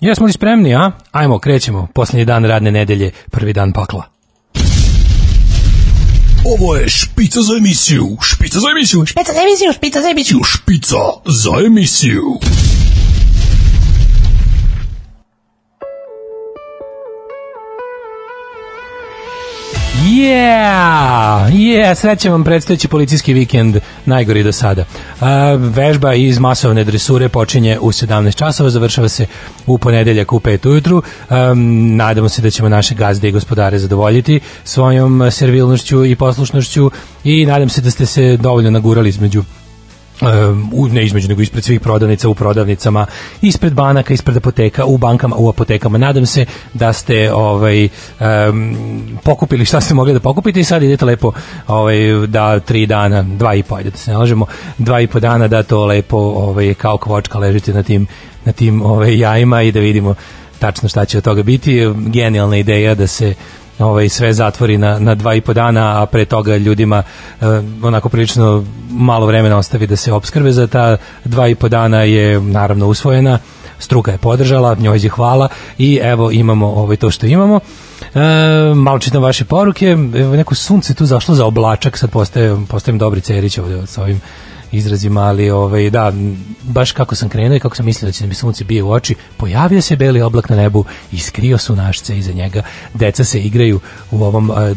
Jesmo li spremni, a? Ajmo, krećemo. Posljednji dan radne nedelje, prvi dan pakla. Ovo je špica za emisiju, špica za emisiju, Špica za emisiju, špica za emisiju. špica za emisiju. Yeah! Yeah! Srećan vam predstojeći policijski vikend, najgori do sada. A, vežba iz masovne dresure počinje u 17 časova, završava se u ponedeljak u 5 ujutru. Um, nadamo se da ćemo naše gazde i gospodare zadovoljiti svojom servilnošću i poslušnošću i nadam se da ste se dovoljno nagurali između u, ne između, nego ispred svih prodavnica u prodavnicama, ispred banaka, ispred apoteka, u bankama, u apotekama. Nadam se da ste ovaj, um, pokupili šta ste mogli da pokupite i sad idete lepo ovaj, da tri dana, dva i po, ajde da se nalažemo, dva i po dana da to lepo ovaj, kao kvočka ležite na tim, na tim ovaj, jajima i da vidimo tačno šta će od toga biti. Genijalna ideja da se ovaj sve zatvori na na dva i po dana, a pre toga ljudima eh, onako prilično malo vremena ostavi da se opskrbe za ta dva i po dana je naravno usvojena struka je podržala, njoj je hvala i evo imamo ovaj to što imamo. E, malo čitam vaše poruke, evo neko sunce tu zašlo za oblačak, sad postaje, postajem dobri cerić ovde sa ovim izrazima, ali ovaj, da, baš kako sam krenuo i kako sam mislio da će mi sunce bije u oči, pojavio se beli oblak na nebu i skrio su našce iza njega. Deca se igraju u ovom eh,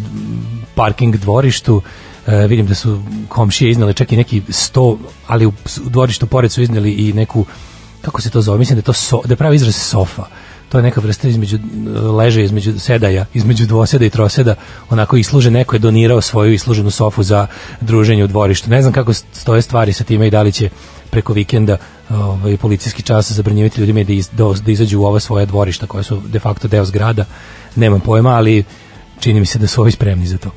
parking dvorištu, E, vidim da su komšije iznale čak i neki sto, ali u, u dvorištu pored su izneli i neku, kako se to zove, mislim da je to so, da je pravi izraz sofa to je neka vrsta između leže između sedaja, između dvoseda i troseda, onako isluže neko je donirao svoju isluženu sofu za druženje u dvorištu. Ne znam kako stoje stvari sa time i da li će preko vikenda ovaj policijski čas zabranjivati ljudima da, iz, da, da izađu u ova svoja dvorišta koja su de facto deo zgrada. Nemam pojma, ali čini mi se da su ovi spremni za to.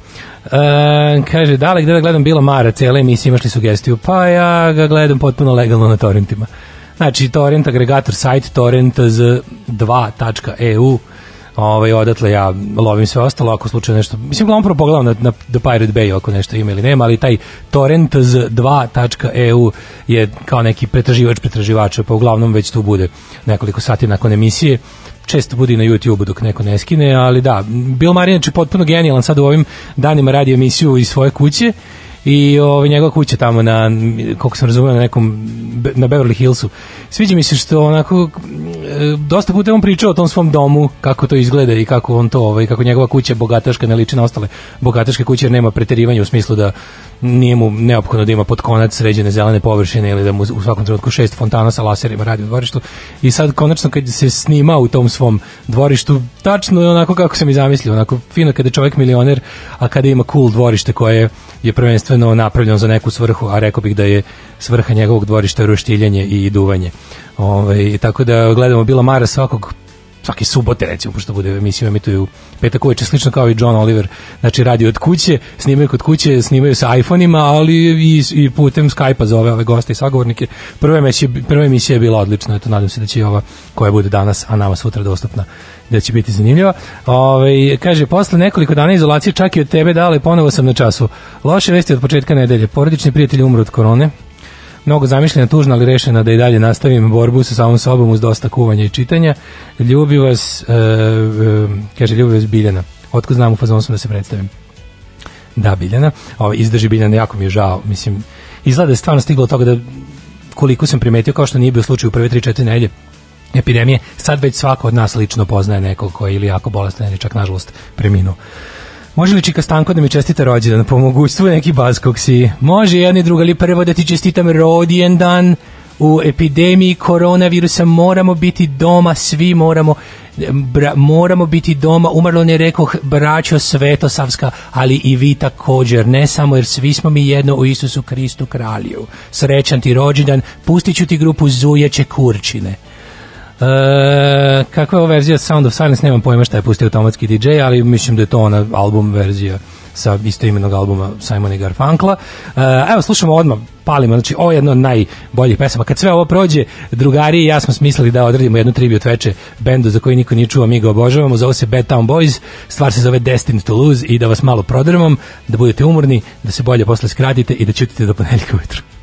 E, kaže, da li gde da gledam Bila Mara, cijela emisija imaš li sugestiju? Pa ja ga gledam potpuno legalno na torrentima. Znači, torrent agregator sajt torrent2.eu ovaj, odatle ja lovim sve ostalo ako slučajno nešto, mislim uglavnom prvo pogledam na, na The Pirate Bay ako nešto ima ili nema, ali taj torrent2.eu je kao neki pretraživač pretraživača, pa uglavnom već tu bude nekoliko sati nakon emisije. Često bude i na YouTube dok neko ne skine, ali da, Bill Marinač je potpuno genijalan sad u ovim danima radi emisiju iz svoje kuće i ovaj njegova kuća tamo na koliko sam razumeo na nekom na Beverly Hillsu. Sviđa mi se što onako e, dosta puta on pričao o tom svom domu, kako to izgleda i kako on to, ovaj kako njegova kuća bogataška ne liči na ostale bogataške kuće jer nema preterivanja u smislu da nije mu neophodno da ima pod konac sređene zelene površine ili da mu u svakom trenutku šest fontana sa laserima radi u dvorištu. I sad konačno kad se snima u tom svom dvorištu, tačno je onako kako sam i zamislio, onako fino kada je čovjek milioner, a kada ima cool dvorište koje je prvenstveno napravljeno za neku svrhu, a rekao bih da je svrha njegovog dvorišta roštiljanje i duvanje. Ove, tako da gledamo Bila Mara svakog svake subote recimo, pošto bude emisiju emituju petak uveče, slično kao i John Oliver, znači radi od kuće, snimaju kod kuće, snimaju sa iPhone-ima, ali i, i putem Skype-a za ove, goste i sagovornike. Prva emisija, prva emisija je bila odlična, eto, nadam se da će i ova koja bude danas, a nama sutra dostupna, da će biti zanimljiva. Ove, kaže, posle nekoliko dana izolacije čak i od tebe dale, ponovo sam na času. Loše vesti od početka nedelje. Porodični prijatelji umru od korone, mnogo zamišljena, tužna, ali rešena da i dalje nastavim borbu sa samom sobom uz dosta kuvanja i čitanja. Ljubi vas, e, e, kaže, ljubi vas Biljana. Otko znam u fazonu sam da se predstavim. Da, Biljana. Ovo, izdrži Biljana, jako mi je žao. Mislim, izgleda da je stvarno stiglo od toga da koliko sam primetio, kao što nije bio slučaj u prve 3-4 nedelje, epidemije, sad već svako od nas lično poznaje nekog koji je ili jako bolestan ili čak nažalost preminuo. Može li Čika Stanko da mi čestita rođendan po mogućstvu neki baz kog si? Može jedan i druga, ali prvo da ti čestitam rođendan u epidemiji koronavirusa moramo biti doma, svi moramo bra, moramo biti doma, umrlo ne rekao braćo Svetosavska, ali i vi također, ne samo jer svi smo mi jedno u Isusu Kristu kralju. Srećan ti rođendan, pustit ću ti grupu Zujeće Kurčine. E, kakva je ova verzija Sound of Silence, nemam pojma šta je pustio automatski DJ, ali mislim da je to ona album verzija sa istoimenog albuma Simona i Garfunkla. E, evo, slušamo odmah, palimo, znači ovo je jedno od najboljih pesama. Kad sve ovo prođe, drugari i ja smo smislili da odradimo jednu tribut veče bendu za koji niko nije čuo, mi ga obožavamo, zove se Bad Town Boys, stvar se zove Destined to Lose i da vas malo prodrmam, da budete umorni, da se bolje posle skratite i da ćutite do ponedjeljka ujutru.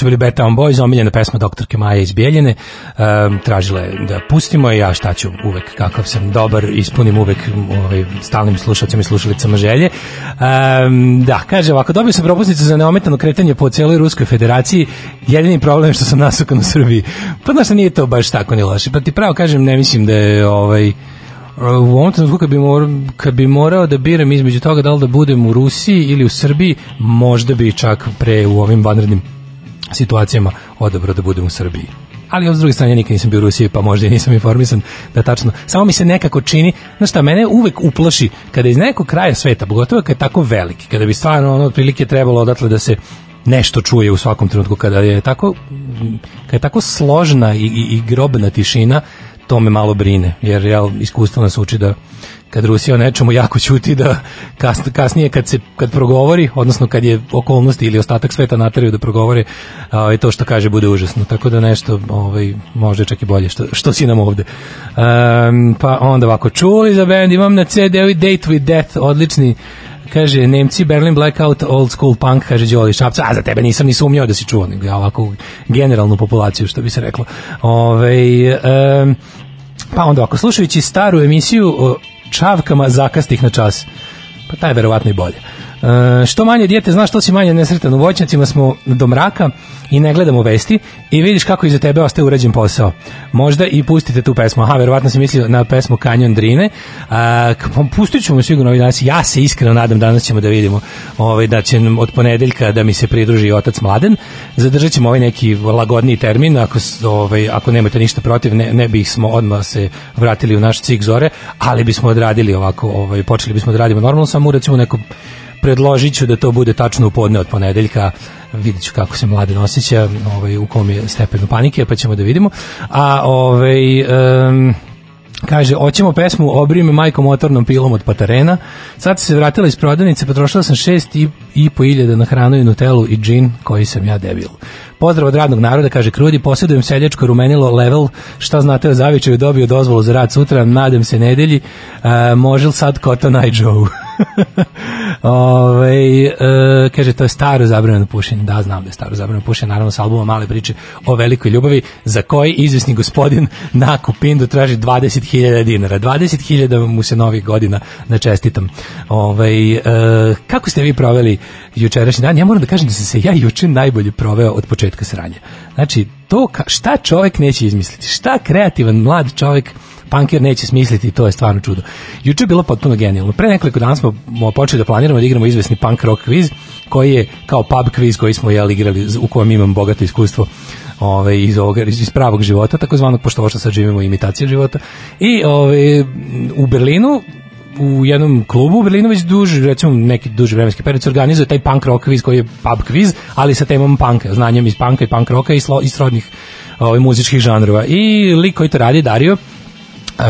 Su bili Bad Town Boys, omiljena pesma doktorke Maje iz Bijeljene. Um, tražila je da pustimo i ja šta ću uvek, kakav sam dobar, ispunim uvek ovaj, stalnim slušalcima i slušalicama želje. Um, da, kaže ovako, dobio sam propusnicu za neometano kretanje po cijeloj Ruskoj federaciji. Jedini problem je što sam nasukan u Srbiji. Pa znaš, nije to baš tako ni loše. Pa ti pravo kažem, ne mislim da je ovaj, u ovom trenutku kad bi, morao, kad bi morao da biram između toga da li da budem u Rusiji ili u Srbiji, možda bi čak pre u ovim vanrednim situacijama odabro da budem u Srbiji. Ali s druge strane ja nikad nisam bio u Rusiji, pa možda i nisam informisan da tačno. Samo mi se nekako čini, znaš šta, mene uvek uplaši kada iz nekog kraja sveta, pogotovo kad je tako veliki, kada bi stvarno ono otprilike trebalo odatle da se nešto čuje u svakom trenutku kada je tako kada je tako složna i, i, i grobna tišina to me malo brine, jer jel, iskustvo nas uči da kad Rusija o nečemu jako ćuti da kas, kasnije kad se kad progovori, odnosno kad je okolnosti ili ostatak sveta nateraju da progovore, ovaj to što kaže bude užasno. Tako da nešto ovaj može čak i bolje što što si nam ovde. Um, pa onda ovako čuli za bend imam na CD-u Date with Death, odlični kaže Nemci Berlin Blackout Old School Punk kaže Đoli Šapca a za tebe nisam ni sumnjao da si čuo nego ja ovako generalnu populaciju što bi se reklo Ove, um, pa onda ako slušajući staru emisiju čavkama zakastih na čas. Pa taj je verovatno i bolje E, što manje dijete znaš što si manje nesretan u voćnjacima smo do mraka i ne gledamo vesti i vidiš kako iza tebe ostaje urađen posao. Možda i pustite tu pesmu. Aha, verovatno sam mislio na pesmu Kanjon Drine. A, pustit ćemo sigurno ovaj danas. Ja se iskreno nadam danas ćemo da vidimo ovaj, da će od ponedeljka da mi se pridruži otac Mladen. Zadržat ćemo ovaj neki lagodniji termin. Ako, ovaj, ako nemate ništa protiv, ne, ne bih smo odmah se vratili u naš cik zore, ali bismo odradili ovako, ovaj, počeli bismo da radimo normalno, samo recimo neko predložit ću da to bude tačno u podne od ponedeljka vidjet ću kako se mlade nosića ovaj, u kom je stepenu panike pa ćemo da vidimo a ovaj um, Kaže, hoćemo pesmu Obri me majkom motornom pilom od Patarena. Sad se vratila iz prodavnice, potrošila sam šest i, i po iljada na hranu i nutelu i džin, koji sam ja debil. Pozdrav od radnog naroda, kaže Krudi, posjedujem seljačko rumenilo level, šta znate o zavičaju, dobio dozvolu za rad sutra, nadam se nedelji, uh, može li sad Eye Joe? Ove, e, kaže, to je staro zabranjeno pušenje. Da, znam da je staro zabranjeno pušenje, naravno sa albuma Male priče o velikoj ljubavi, za koji izvisni gospodin na Kupindu traži 20.000 dinara. 20.000 mu se novih godina na čestitam. Ove, e, kako ste vi proveli jučerašnji dan? Ja moram da kažem da sam se ja juče najbolje proveo od početka sranja. Znači, to ka, šta čovjek neće izmisliti? Šta kreativan mlad čovjek punker neće smisliti, to je stvarno čudo. Juče je bilo potpuno genijalno. Pre nekoliko dana smo počeli da planiramo da igramo izvesni punk rock kviz, koji je kao pub kviz koji smo jel igrali, u kojem imam bogato iskustvo ove, iz, ovog, iz pravog života, takozvanog, pošto ovo što sad živimo imitacija života. I ove, u Berlinu u jednom klubu u Berlinu već duži, recimo neki duži vremenski period se organizuje taj punk rock kviz koji je pub kviz, ali sa temom punka, znanjem iz punka i punk rocka i, slo, i srodnih ovaj, muzičkih žanrova. I lik koji to radi, Dario,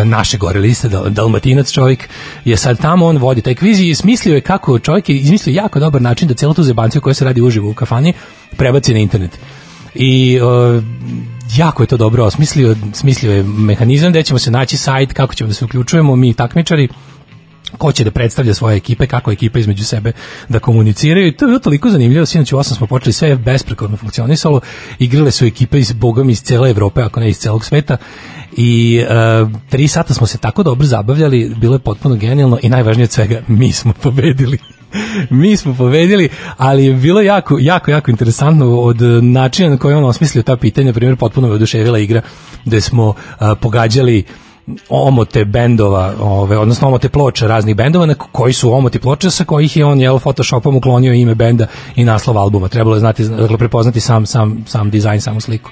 naše gore liste, dalmatinac čovjek je sad tamo, on vodi taj kviz i smislio je kako čovjek je izmislio jako dobar način da cijelu tu zebanciju koja se radi uživo u kafani prebaci na internet. I uh, jako je to dobro osmislio, smislio je mehanizam gde ćemo se naći sajt, kako ćemo da se uključujemo, mi takmičari, ko će da predstavlja svoje ekipe, kako ekipa između sebe da komuniciraju. I to je bilo toliko zanimljivo, sinoć u 8 smo počeli, sve besprekorno funkcionisalo, igrale su ekipe iz bogom iz cele Evrope, ako ne iz celog sveta. I uh, tri sata smo se tako dobro zabavljali, bilo je potpuno genijalno i najvažnije od svega, mi smo pobedili. Mi smo pobedili, ali je bilo jako, jako, jako interesantno od načina na koji on osmislio ta pitanja, na primjer, potpuno je oduševila igra gde smo uh, pogađali omote bendova, ove, odnosno omote ploča raznih bendova, na koji su omoti ploča sa kojih je on jel, Photoshopom uklonio ime benda i naslov albuma. Trebalo je znati, dakle, prepoznati sam, sam, sam dizajn, samu sliku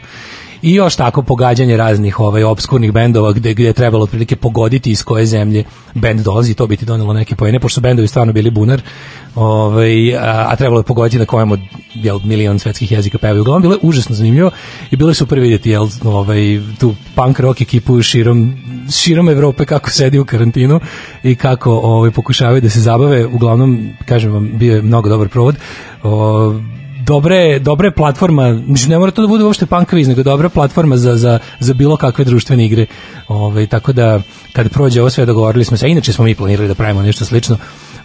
i još tako pogađanje raznih ovaj obskurnih bendova gde gde je trebalo otprilike pogoditi iz koje zemlje bend dolazi to biti donelo neke poene pošto su bendovi stvarno bili bunar ovaj a, a trebalo je pogoditi na kojem od jel milion svetskih jezika pevaju. Uglavnom bilo je užasno zanimljivo i bilo je super vidjeti jel ovaj tu punk rock ekipu širom širom Evrope kako sedi u karantinu i kako ovaj pokušavaju da se zabave. Uglavnom kažem vam bio je mnogo dobar provod. O, dobre, dobre platforma, mislim, ne mora to da bude uopšte punk quiz, nego dobra platforma za, za, za bilo kakve društvene igre. Ove, tako da, kad prođe ovo sve, dogovorili smo se, inače smo mi planirali da pravimo nešto slično,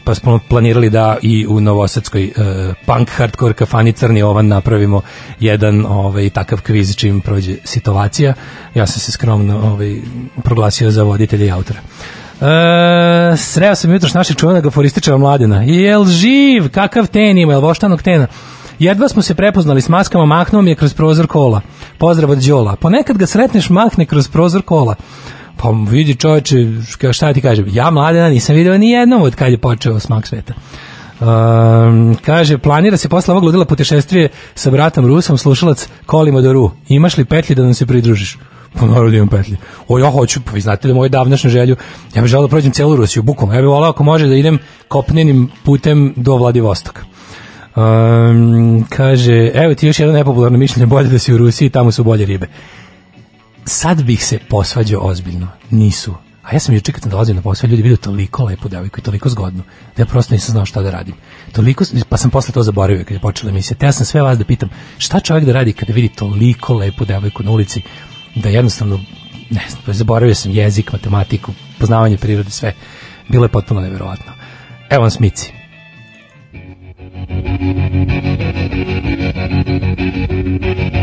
pa smo planirali da i u Novosadskoj uh, punk hardcore kafani Crni Ovan napravimo jedan ovaj, takav kviz čim prođe situacija. Ja sam se skromno ovaj, proglasio za voditelja i autora. E, sreo sam jutro našeg čuvenog aforističeva mladina. Jel živ? Kakav ten ima? Jel voštanog tena? Jedva smo se prepoznali s maskama, mahnuo mi je kroz prozor kola. Pozdrav od Đola. Ponekad ga sretneš mahne kroz prozor kola. Pa vidi čoveče, šta ti kažem, ja mladena nisam vidio ni jednom od kad je počeo smak sveta. Um, kaže, planira se posle ovog ludila putešestvije sa bratom Rusom, slušalac kolima do Ru. Imaš li petlji da nam se pridružiš? Pa naravno da imam petlji. O, ja hoću, pa vi znate da moje davnašnje želju, ja bih želeo da prođem celu Rusiju, bukom. Ja bih volao ako može da idem kopnenim putem do Vladivostoka. Um, kaže, evo ti još jedno nepopularno mišljenje, bolje da si u Rusiji, tamo su bolje ribe. Sad bih se posvađao ozbiljno. Nisu. A ja sam juče kad sam dolazio na posao, ljudi vidio toliko lepu devojku i toliko zgodnu, da ja prosto nisam znao šta da radim. Toliko, pa sam posle to zaboravio kad je počela emisija. Te ja sam sve vas da pitam, šta čovjek da radi kada vidi toliko lepu devojku na ulici, da jednostavno, ne znam, zaboravio sam jezik, matematiku, poznavanje prirode, sve. Bilo je potpuno neverovatno. Evo vam smici. Thank you.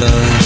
popular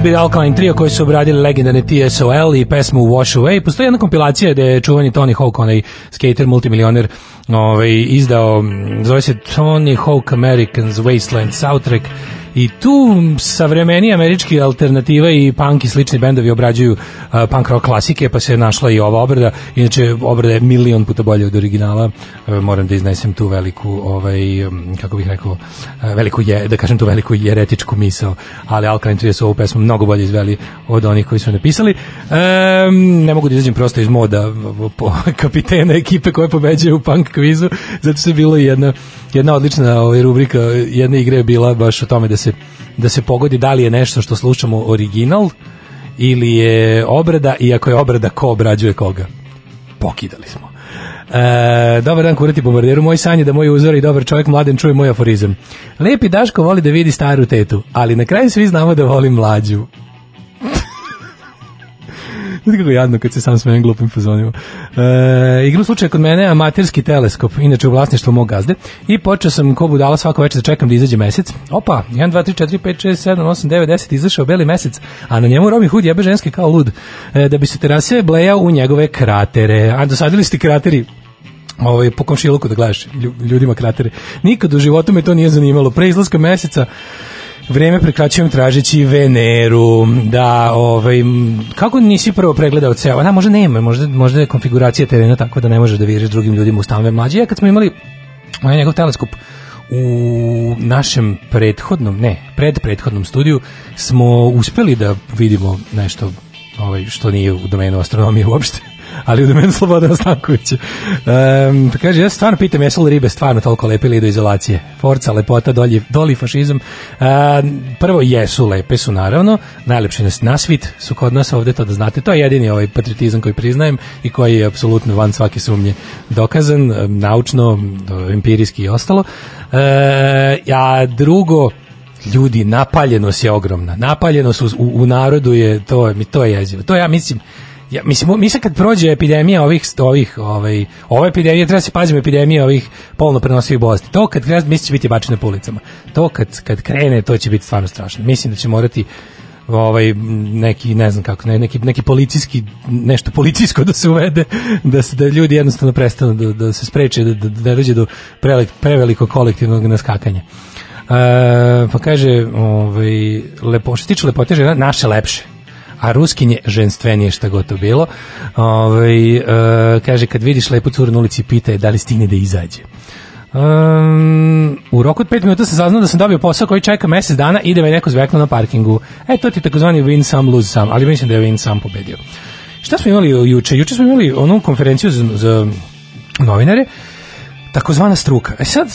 su bili Alkaline Trio koji su obradili legendarne TSOL i pesmu Wash Away. Postoji jedna kompilacija gde je čuvani Tony Hawk, onaj skater, multimilioner, ovaj, izdao, m, zove se Tony Hawk Americans Wasteland soundtrack i tu savremeni američki alternativa i punk i slični bendovi obrađuju uh, punk rock klasike, pa se našla i ova obrada. Inače, obrada je milion puta bolja od originala. Uh, moram da iznesem tu veliku, ovaj, um, kako bih rekao, uh, veliku je, da kažem tu veliku jeretičku misao, ali Alkaline Trio su ovu pesmu mnogo bolje izveli od onih koji su napisali. Um, ne mogu da izađem prosto iz moda po kapitena ekipe koje pobeđuje u punk kvizu, zato je bilo jedna jedna odlična ovaj, rubrika jedne igre je bila baš o tome da se, da se pogodi da li je nešto što slušamo original ili je obrada i ako je obrada ko obrađuje koga. Pokidali smo. E, dobar dan kurati bombarderu, moj san je da moj uzor i dobar čovjek mladen čuje moj aforizam. Lepi Daško voli da vidi staru tetu, ali na kraju svi znamo da voli mlađu. Znate kako jadno kad se sam smijem glupim fazonima. E, igru slučaja kod mene amaterski teleskop, inače u vlasništvu mog gazde, i počeo sam ko budala svako večer da čekam da izađe mesec. Opa, 1, 2, 3, 4, 5, 6, 7, 8, 9, 10, izašao beli mesec, a na njemu Robin Hood jebe ženske kao lud, e, da bi se terase blejao u njegove kratere. A dosadili ste krateri ovaj, po komšiluku da gledaš lju- ljudima kratere. Nikad u životu me to nije zanimalo. Pre izlaska meseca vreme prekraćujem tražeći Veneru, da, ovaj, kako nisi prvo pregledao ceo, da, možda nema, možda, možda je konfiguracija terena tako da ne možeš da viriš drugim ljudima u stanove mlađe. Ja kad smo imali ovaj njegov teleskop u našem prethodnom, ne, pred prethodnom studiju smo uspeli da vidimo nešto ovaj, što nije u domenu astronomije uopšte ali u domenu Slobodana Stankovića. Um, kaže, ja stvarno pitam, jesu li ribe stvarno toliko lepe ili do izolacije? Forca, lepota, dolji, doli fašizam. Um, prvo, jesu, lepe su naravno, najlepše nas nasvit su kod nas ovde, to da znate, to je jedini ovaj patriotizam koji priznajem i koji je apsolutno van svake sumnje dokazan, um, naučno, empirijski i ostalo. Uh, a drugo, ljudi, napaljenost je ogromna. Napaljenost u, u, narodu je, to, mi to je jezivo. To ja mislim, ja, mislim, mi sad kad prođe epidemija ovih, ovih, ovaj, ove epidemije, treba se pazimo epidemije ovih polno prenosivih bolesti. To kad krene, mislim će biti bačene po ulicama. To kad, kad krene, to će biti stvarno strašno. Mislim da će morati ovaj neki ne znam kako ne, neki neki policijski nešto policijsko da se uvede da se da ljudi jednostavno prestanu da, da se spreče da da, da dođe do prevelik, prevelikog kolektivnog naskakanja. E, pa kaže, ovaj, lepo, što se tiče lepote žena, naše lepše a ruskinje ženstvenije šta god to bilo. Ovaj e, kaže, kad vidiš lepu curu na ulici, pita je da li stigne da izađe. Um, u roku od 5 minuta sam saznao da sam dobio posao koji čeka mesec dana i da me neko zveknuo na parkingu. E, to ti takozvani win some, lose some, ali mislim da je win some pobedio. Šta smo imali juče? Juče smo imali onu konferenciju za, za novinare, takozvana struka. E sad,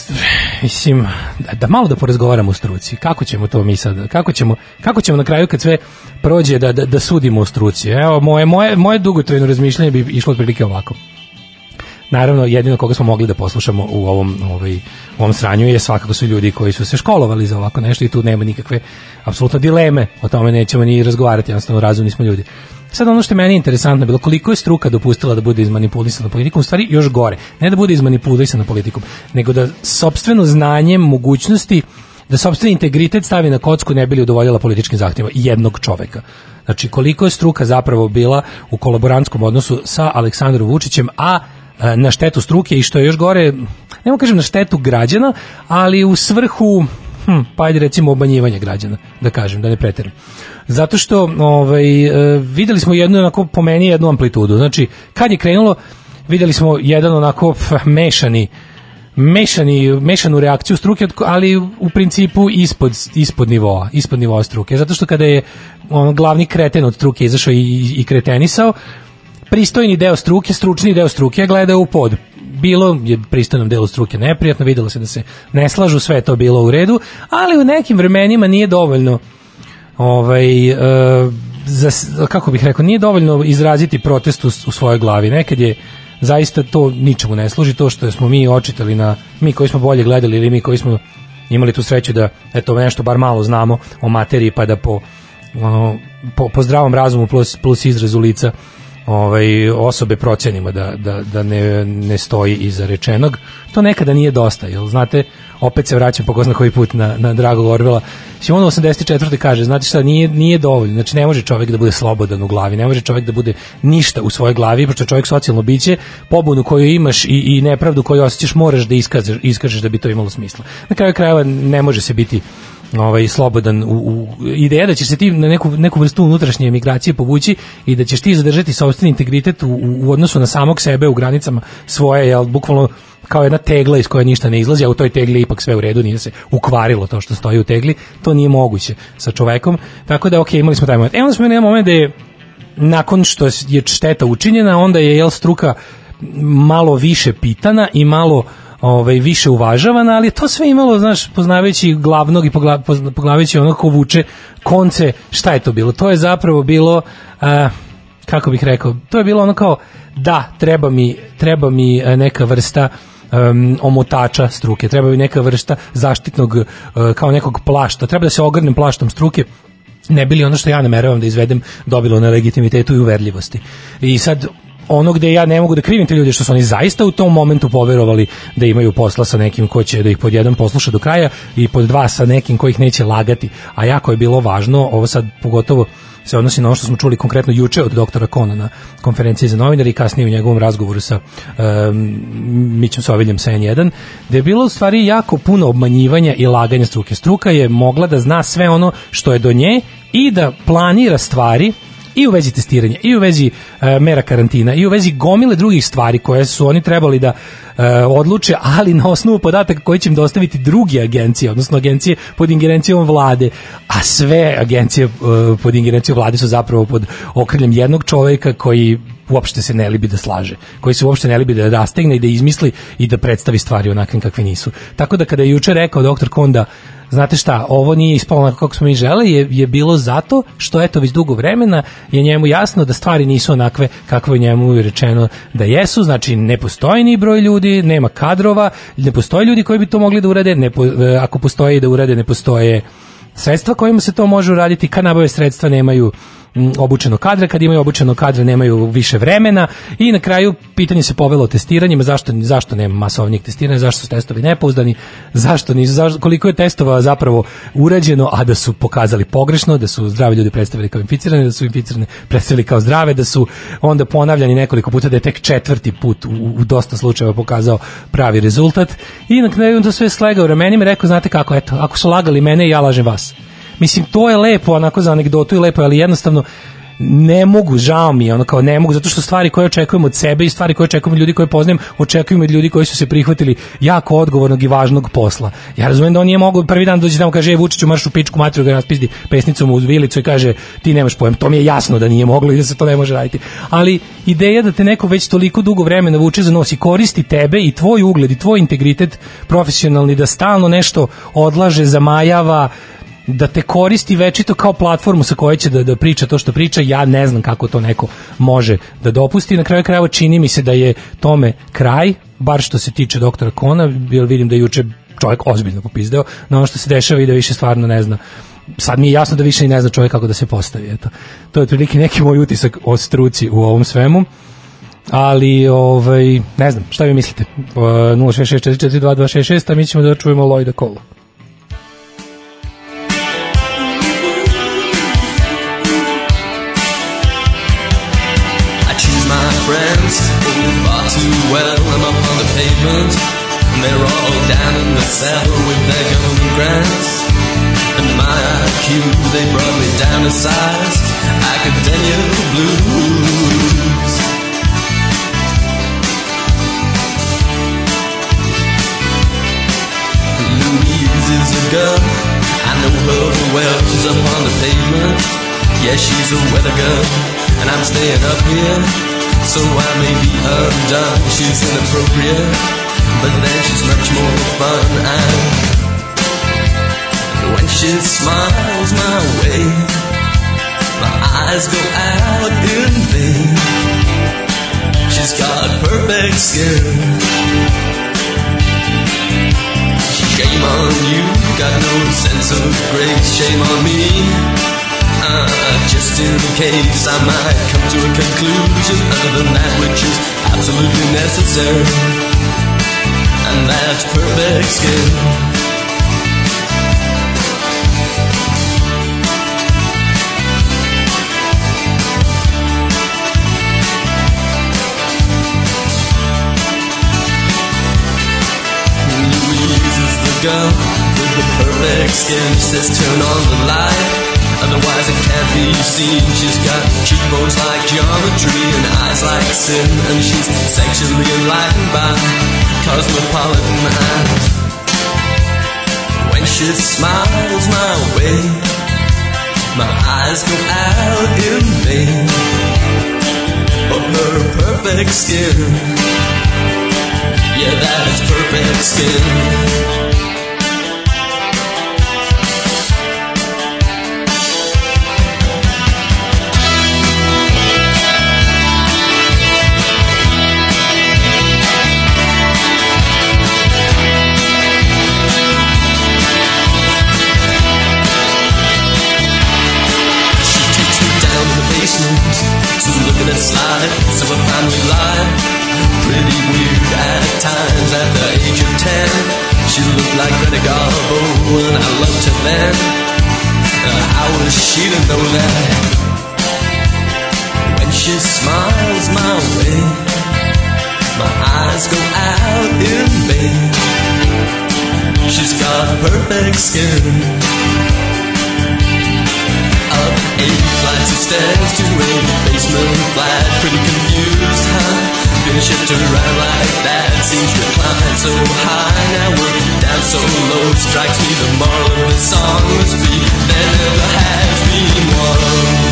mislim, da, da malo da porazgovaramo o struci. Kako ćemo to mi sad, kako ćemo, kako ćemo na kraju kad sve prođe da, da, da sudimo o struci? Evo, moje, moje, moje dugotrajno razmišljanje bi išlo otprilike ovako. naravno jedino koga smo mogli da poslušamo u ovom ovaj u ovom sranju je svakako su ljudi koji su se školovali za ovako nešto i tu nema nikakve apsolutno dileme o tome nećemo ni razgovarati jednostavno razumni smo ljudi Sad ono što je meni interesantno bilo koliko je struka dopustila da bude izmanipulisana politikom, u stvari još gore. Ne da bude izmanipulisana politikom, nego da sopstveno znanje, mogućnosti da sopstveni integritet stavi na kocku ne bi li udovoljila političkim zahtjevima jednog čoveka. Znači koliko je struka zapravo bila u kolaborantskom odnosu sa Aleksandrom Vučićem, a e, na štetu struke i što je još gore, ne mogu kažem na štetu građana, ali u svrhu hm, pa ajde recimo obmanjivanja građana, da kažem, da ne preteram. Zato što ovaj, e, videli smo jednu onako po meni jednu amplitudu. Znači, kad je krenulo, videli smo jedan onako pf, mešani mešani, mešanu reakciju struke, ali u principu ispod, ispod nivoa, ispod nivoa struke. Zato što kada je on glavni kreten od struke izašao i, i kretenisao, pristojni deo struke, stručni deo struke je gledao u pod. Bilo je pristojnom delu struke neprijatno, videlo se da se ne slažu, sve je to bilo u redu, ali u nekim vremenima nije dovoljno ovaj, e, za, kako bih rekao, nije dovoljno izraziti protest u, u svojoj glavi. Nekad je zaista to ničemu ne služi, to što smo mi očitali na, mi koji smo bolje gledali ili mi koji smo imali tu sreću da eto nešto bar malo znamo o materiji pa da po, ono, po, po zdravom razumu plus, plus izrazu lica ovaj, osobe procenimo da, da, da ne, ne stoji iza rečenog. To nekada nije dosta, jel znate, opet se vraćam po ko zna koji put na, na Dragog Orvela. Simon 84. kaže, znate šta, nije, nije dovoljno, znači ne može čovjek da bude slobodan u glavi, ne može čovjek da bude ništa u svojoj glavi, pošto je čovjek socijalno biće, pobunu koju imaš i, i nepravdu koju osjećaš moraš da iskažeš, iskažeš da bi to imalo smisla. Na kraju krajeva ne može se biti ovaj slobodan u, u ideja da ćeš se ti na neku neku vrstu unutrašnje emigracije povući i da ćeš ti zadržati sopstveni integritet u, u odnosu na samog sebe u granicama svoje jel bukvalno kao jedna tegla iz koje ništa ne izlazi, a u toj tegli ipak sve u redu, nije se ukvarilo to što stoji u tegli, to nije moguće sa čovekom, tako da ok, imali smo taj moment. E onda smo imali moment da je nakon što je šteta učinjena, onda je jel struka malo više pitana i malo ovaj više uvažavana, ali to sve imalo, znaš, poznavajući glavnog i pogla, pozna- poznavajući ono ko vuče konce, šta je to bilo? To je zapravo bilo a, kako bih rekao, to je bilo ono kao da, treba mi, treba mi e, neka vrsta um, omotača struke, treba mi neka vrsta zaštitnog e, kao nekog plašta, treba da se ogrnem plaštom struke ne bili ono što ja nameravam da izvedem dobilo na legitimitetu i uverljivosti. I sad ono gde ja ne mogu da krivim te ljude što su oni zaista u tom momentu poverovali da imaju posla sa nekim ko će da ih pod jedan posluša do kraja i pod dva sa nekim ko ih neće lagati. A jako je bilo važno, ovo sad pogotovo se odnosi na ono što smo čuli konkretno juče od doktora Kona na konferenciji za novinari i kasnije u njegovom razgovoru sa um, Mićem Soviljem sa N1, da je bilo u stvari jako puno obmanjivanja i laganja struke. Struka je mogla da zna sve ono što je do nje i da planira stvari i u vezi testiranja, i u vezi e, mera karantina, i u vezi gomile drugih stvari koje su oni trebali da e, odluče, ali na osnovu podataka koji će im dostaviti druge agencije, odnosno agencije pod ingerencijom vlade, a sve agencije e, pod ingerencijom vlade su zapravo pod okriljem jednog čoveka koji uopšte se ne libi da slaže, koji se uopšte ne libi da rastegne i da izmisli i da predstavi stvari onakvim kakve nisu. Tako da kada je juče rekao doktor Konda znate šta, ovo nije ispalo onako kako smo mi žele, je, je bilo zato što eto već dugo vremena je njemu jasno da stvari nisu onakve kakve je njemu rečeno da jesu, znači ne postoji ni broj ljudi, nema kadrova, ne postoje ljudi koji bi to mogli da urade, ne po, e, ako postoji da urade, ne postoje sredstva kojima se to može uraditi, kad nabave sredstva nemaju obučeno kadra, kad imaju obučeno kadra nemaju više vremena. I na kraju pitanje se povelo testiranjima, zašto, zašto nema masovnijeg testiranja, zašto su testovi nepouzdani, zašto nisu, zašto, koliko je testova zapravo urađeno, a da su pokazali pogrešno, da su zdravi ljudi predstavili kao inficirane, da su inficirane predstavili kao zdrave, da su onda ponavljani nekoliko puta, da je tek četvrti put u, u dosta slučajeva pokazao pravi rezultat. I na kraju on to sve slegao ramenima i rekao, znate kako, eto, ako su lagali mene, ja lažem vas. Mislim, to je lepo, onako za anegdotu i lepo, ali jednostavno ne mogu, žao mi je, ono kao ne mogu, zato što stvari koje očekujemo od sebe i stvari koje očekujemo od ljudi koje poznajem, očekujemo od ljudi koji su se prihvatili jako odgovornog i važnog posla. Ja razumem da on nije mogao prvi dan dođe tamo kaže "E, Vučiću marš u pičku materiju ga nas pizdi pesnicom uz vilicu i kaže ti nemaš pojem. To mi je jasno da nije moglo i da se to ne može raditi. Ali ideja da te neko već toliko dugo vremena vuče za nos i koristi tebe i tvoj ugled i tvoj integritet profesionalni da stalno nešto odlaže, zamajava, da te koristi večito kao platformu sa koje će da, da priča to što priča, ja ne znam kako to neko može da dopusti. Na kraju krajeva čini mi se da je tome kraj, bar što se tiče doktora Kona, jer vidim da je juče čovjek ozbiljno popizdeo na ono što se dešava i da više stvarno ne zna sad mi je jasno da više i ne zna čovjek kako da se postavi. Eto. To je otprilike neki moj utisak o struci u ovom svemu. Ali, ovaj, ne znam, šta vi mislite? Uh, 066442266, a mi ćemo da čujemo Lloyda Cole. Well. I'm up on the pavement, and they're all down in the cellar with their government grants. And my IQ, they brought me down to size. Academia blues. Louise is a girl. I know her well. She's up on the pavement. Yeah, she's a weather girl, and I'm staying up here. So I may be undone. She's inappropriate, but then she's much more fun. And when she smiles my way, my eyes go out in vain. She's got perfect skin. Shame on you, got no sense of grace. Shame on me. Just in case I might come to a conclusion other than that which is absolutely necessary, and that's perfect skin. Louise is the girl with the perfect skin. She says turn on the light, otherwise it can't be seen. She's got cheekbones like geometry and eyes like sin, and she's sexually enlightened by cosmopolitan eyes. When she smiles my way, my eyes go out in vain. But her perfect skin. Yeah, that is perfect skin. Of a family life. Pretty weird at times at the age of ten. She looked like Greta Garbo and I loved her then. Uh, how was she to know that? When she smiles my way, my eyes go out in vain. She's got perfect skin. Up eight flights of stairs to a basement flat. Pretty confused, huh? Been shipped around like that. Seems to climb so high. Now we're down so low. Strikes me the moral of the song must be there never has been one.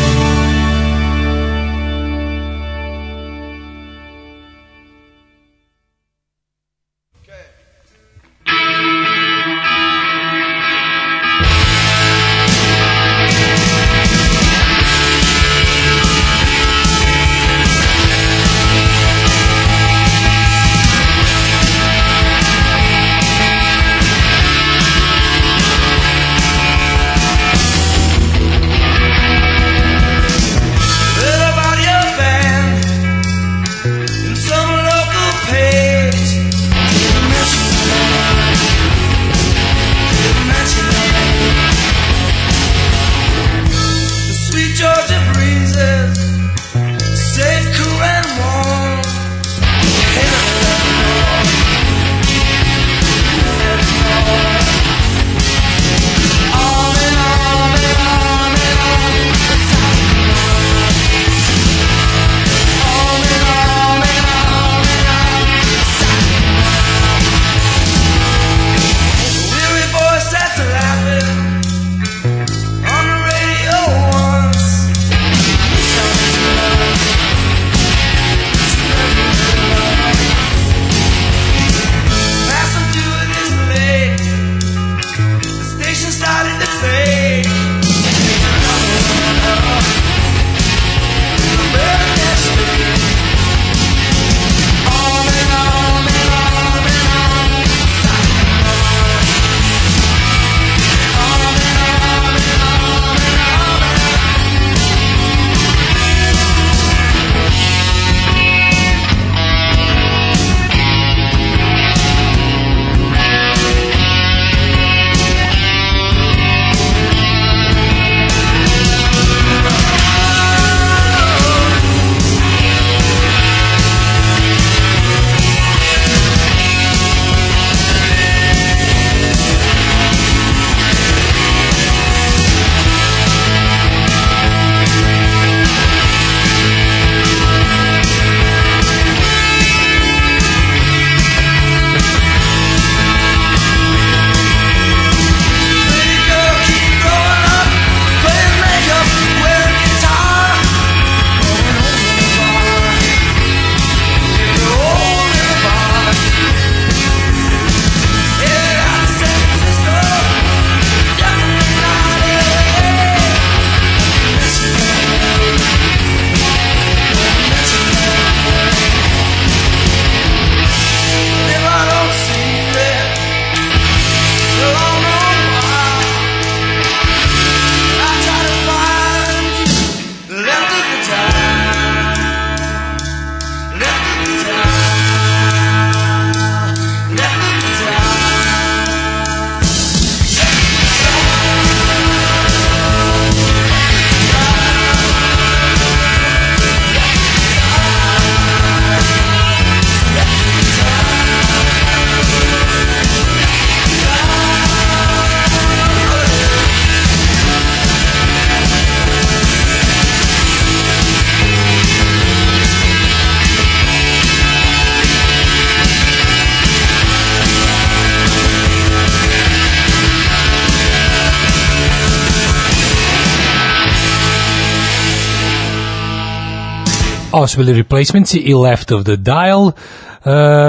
Ovo su bili Replacements i Left of the Dial. Uh,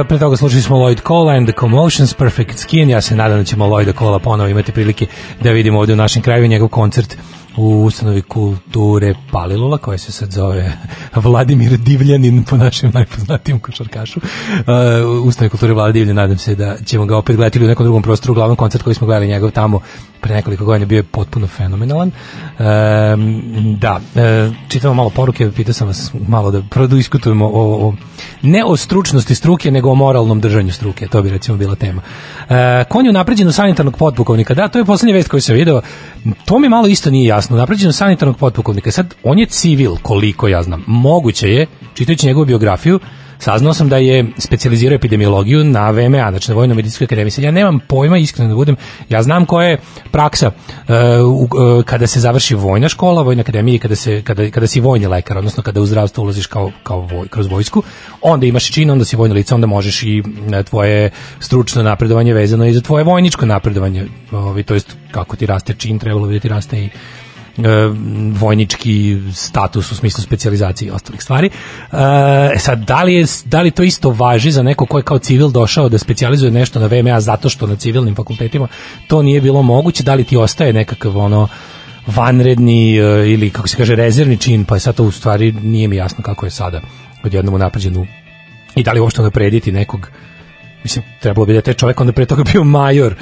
pre toga slušali smo Lloyd Cole and the Commotions, Perfect Skin. Ja se nadam da ćemo Lloyda Cola ponovo imati prilike da vidimo ovde u našem kraju njegov koncert u ustanovi kulture Palilula, koja se sad zove Vladimir Divljanin po našem najpoznatijem košarkašu. Uh, ustanovi kulture Vlada nadam se da ćemo ga opet gledati u nekom drugom prostoru. Uglavnom koncert koji smo gledali njegov tamo pre nekoliko godina bio je potpuno fenomenalan. Um, da, e, čitamo malo poruke, pitao sam vas malo da prodiskutujemo o, o, ne o stručnosti struke, nego o moralnom držanju struke, to bi recimo bila tema. E, konju napređenu sanitarnog potpukovnika, da, to je poslednja vest koju sam video, to mi malo isto nije jasno, napređenu sanitarnog potpukovnika, sad, on je civil, koliko ja znam, moguće je, čitajući njegovu biografiju, Saznao sam da je specijalizirao epidemiologiju na VMA, znači na Vojno medicinskoj akademiji. Ja nemam pojma, iskreno da budem, ja znam koja je praksa uh, uh, kada se završi vojna škola, vojna akademija i kada, se, kada, kada si vojni lekar, odnosno kada u zdravstvo ulaziš kao, kao voj, kroz vojsku, onda imaš čin, onda si vojno lice, onda možeš i e, tvoje stručno napredovanje vezano i za tvoje vojničko napredovanje, ovaj, to jest kako ti raste čin, trebalo bi da ti raste i vojnički status u smislu specijalizacije i ostalih stvari. E, sad, da li, je, da li to isto važi za neko ko je kao civil došao da specijalizuje nešto na VMA zato što na civilnim fakultetima to nije bilo moguće, da li ti ostaje nekakav ono vanredni e, ili kako se kaže rezervni čin, pa sad to u stvari nije mi jasno kako je sada odjednom unapređen i da li uopšte naprediti nekog mislim, trebalo bi da je taj čovjek onda pre toga bio major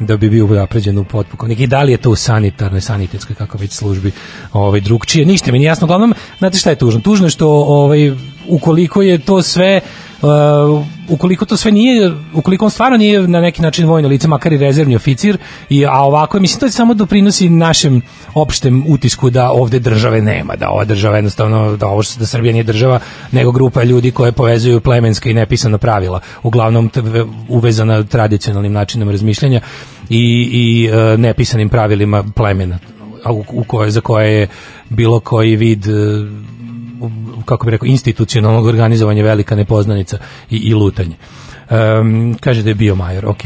da bi bio napređen u potpukovnik i da li je to u sanitarnoj, sanitetskoj, kako već službi ovaj, drugčije, ništa mi nije jasno, uglavnom, znate šta je tužno? Tužno je što ovaj, ukoliko je to sve uh, ukoliko to sve nije, ukoliko on stvarno nije na neki način vojno lice, makar i rezervni oficir, i, a ovako, mislim, to samo doprinosi našem opštem utisku da ovde države nema, da ova država jednostavno, da ovo što da Srbija nije država, nego grupa ljudi koje povezuju plemenska i nepisana pravila, uglavnom uvezana tradicionalnim načinom razmišljanja i, i e, nepisanim pravilima plemena u, u koje, za koje je bilo koji vid e, kako bi rekao, institucionalnog organizovanja velika nepoznanica i, i lutanje. Um, kaže da je bio major, ok.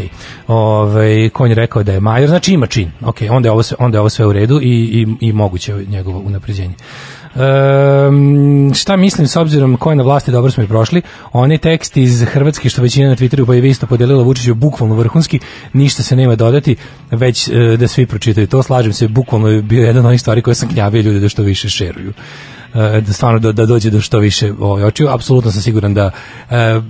Ove, konj je rekao da je major, znači ima čin, ok, onda je ovo, sve, onda je ovo sve u redu i, i, i moguće je njegovo unapređenje. Um, šta mislim s obzirom ko je na vlasti dobro smo i prošli onaj tekst iz Hrvatske što većina na Twitteru pa je isto podelila Vučiću bukvalno vrhunski ništa se nema dodati već e, da svi pročitaju to slažem se bukvalno je bio jedan od onih stvari koje sam gnjavio ljude da što više šeruju da stvarno da, da dođe do što više ovaj očiju. Apsolutno sam siguran da e,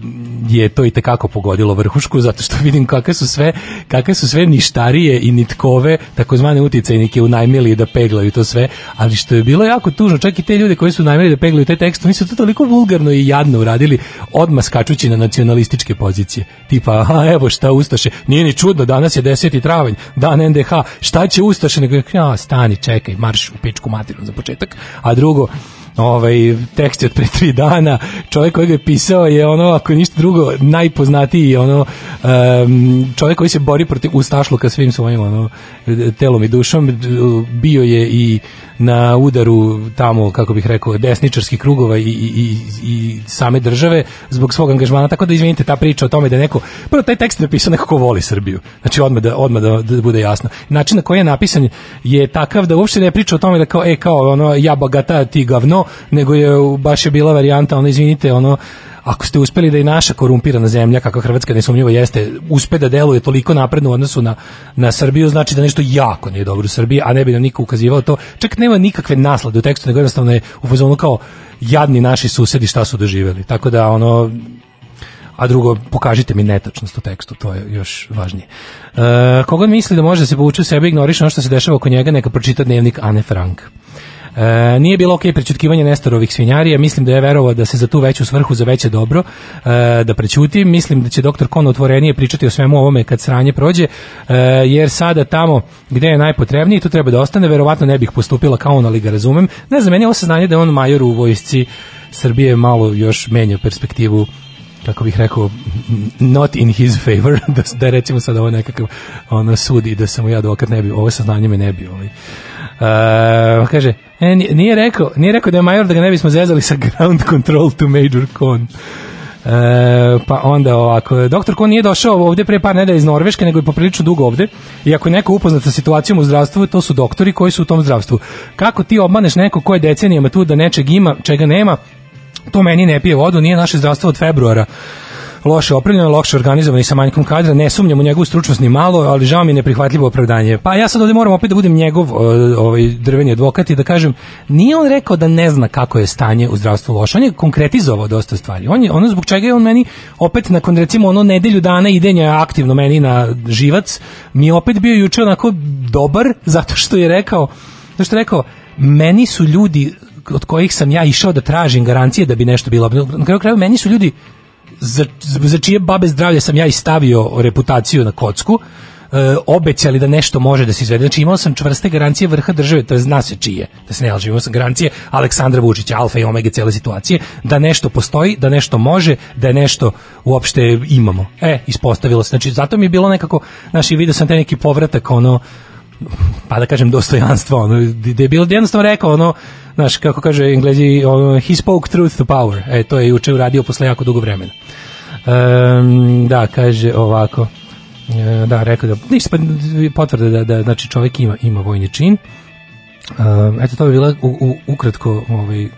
je to i tekako pogodilo vrhušku zato što vidim kakve su sve kakve su sve ništarije i nitkove takozvane uticajnike unajmili da peglaju to sve, ali što je bilo jako tužno, čak i te ljude koji su najmili da peglaju te tekst, oni su to toliko vulgarno i jadno uradili, odmah skačući na nacionalističke pozicije. Tipa, aha, evo šta Ustaše, nije ni čudno, danas je 10. travanj, dan NDH, šta će Ustaše, nego, ja, stani, čekaj, marš u pičku materinu za početak, a drugo, ovaj tekst je od pre tri dana. Čovjek koji ga je pisao je ono ako ništa drugo najpoznatiji ono um, čovjek koji se bori protiv ustašluka svim svojim ono telom i dušom. Bio je i na udaru tamo kako bih rekao desničarskih krugova i, i, i, same države zbog svog angažmana. Tako da izvinite ta priča o tome da neko prvo taj tekst je napisao neko ko voli Srbiju. Znači odmah da odmah da, da bude jasno. Način na koji je napisan je takav da uopšte ne priča o tome da kao e kao ono ja bogata ti gavno nego je baš je bila varijanta ono izvinite ono ako ste uspeli da i naša korumpirana zemlja, kakva Hrvatska nesumnjivo jeste, uspe da deluje toliko napredno u odnosu na, na Srbiju, znači da nešto jako nije dobro u Srbiji, a ne bi nam niko ukazivao to. Čak nema nikakve naslade u tekstu, nego jednostavno je u fazonu kao jadni naši susedi šta su doživeli. Tako da ono a drugo, pokažite mi netačnost u tekstu, to je još važnije. E, koga misli da može da se povuče u sebe, ignoriše ono što se dešava oko njega, neka pročita dnevnik Ane Frank. E, nije bilo okej prećutkivanje Nestorovih svinjarija, mislim da je verovao da se za tu veću svrhu, za veće dobro, e, da prećuti. Mislim da će doktor Kon otvorenije pričati o svemu ovome kad sranje prođe, e, jer sada tamo gde je najpotrebniji, tu treba da ostane, verovatno ne bih postupila kao on, ali ga razumem. Ne znam, meni je ovo saznanje da je on major u vojsci Srbije malo još menja perspektivu kako bih rekao not in his favor da, da recimo sad ovo nekakav ono sudi da sam ja advokat ne bi ovo saznanje me ne bi ovaj Uh, kaže, e, nije- rekao, nije rekao da je major da ga ne bismo zezali sa ground control to major con. E, pa onda ovako, doktor Kon nije došao ovde pre par nedelja iz Norveške, nego je poprilično dugo ovde. I ako je neko upoznat sa situacijom u zdravstvu, to su doktori koji su u tom zdravstvu. Kako ti obmaneš neko ko je decenijama tu da nečeg ima, čega nema, to meni ne pije vodu, nije naše zdravstvo od februara loše opremljeno, loše organizovano i sa manjkom kadra, ne sumnjam u njegovu stručnost ni malo, ali žao mi je neprihvatljivo opravdanje. Pa ja sad ovde moram opet da budem njegov o, ovaj drveni advokat i da kažem, nije on rekao da ne zna kako je stanje u zdravstvu loše, on je konkretizovao dosta stvari. On je ono zbog čega je on meni opet nakon recimo ono nedelju dana idenja aktivno meni na živac, mi je opet bio juče onako dobar zato što je rekao, zato što je rekao, meni su ljudi od kojih sam ja išao da tražim garancije da bi nešto bilo. Na kraju krajeva meni su ljudi za, za čije babe zdravlje sam ja i stavio reputaciju na kocku, e, obećali da nešto može da se izvede. Znači imao sam čvrste garancije vrha države, to je zna se čije, da se ne laže, imao sam garancije Aleksandra Vučića, alfa i omega cele situacije, da nešto postoji, da nešto može, da je nešto uopšte imamo. E, ispostavilo se. Znači, zato mi je bilo nekako, znači, vidio sam taj neki povratak, ono, pa da kažem dostojanstvo, ono, je bilo jednostavno rekao, ono, znaš, kako kaže englezi, ono, he spoke truth to power, e, to je juče uradio posle jako dugo vremena. Um, da, kaže ovako, e, da, rekao da, ništa, pa potvrde da, da, znači čovjek ima, ima vojni čin, um, eto, to bi bila u, u, ukratko, ovaj,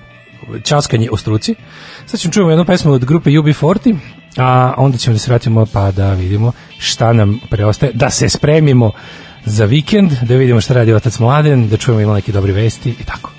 časkanje o struci. Sad ćemo čujemo jednu pesmu od grupe UB40, a onda ćemo da se vratimo pa da vidimo šta nam preostaje, da se spremimo za vikend, da vidimo šta radi otac Mladen, da čujemo ima neke dobre vesti i tako.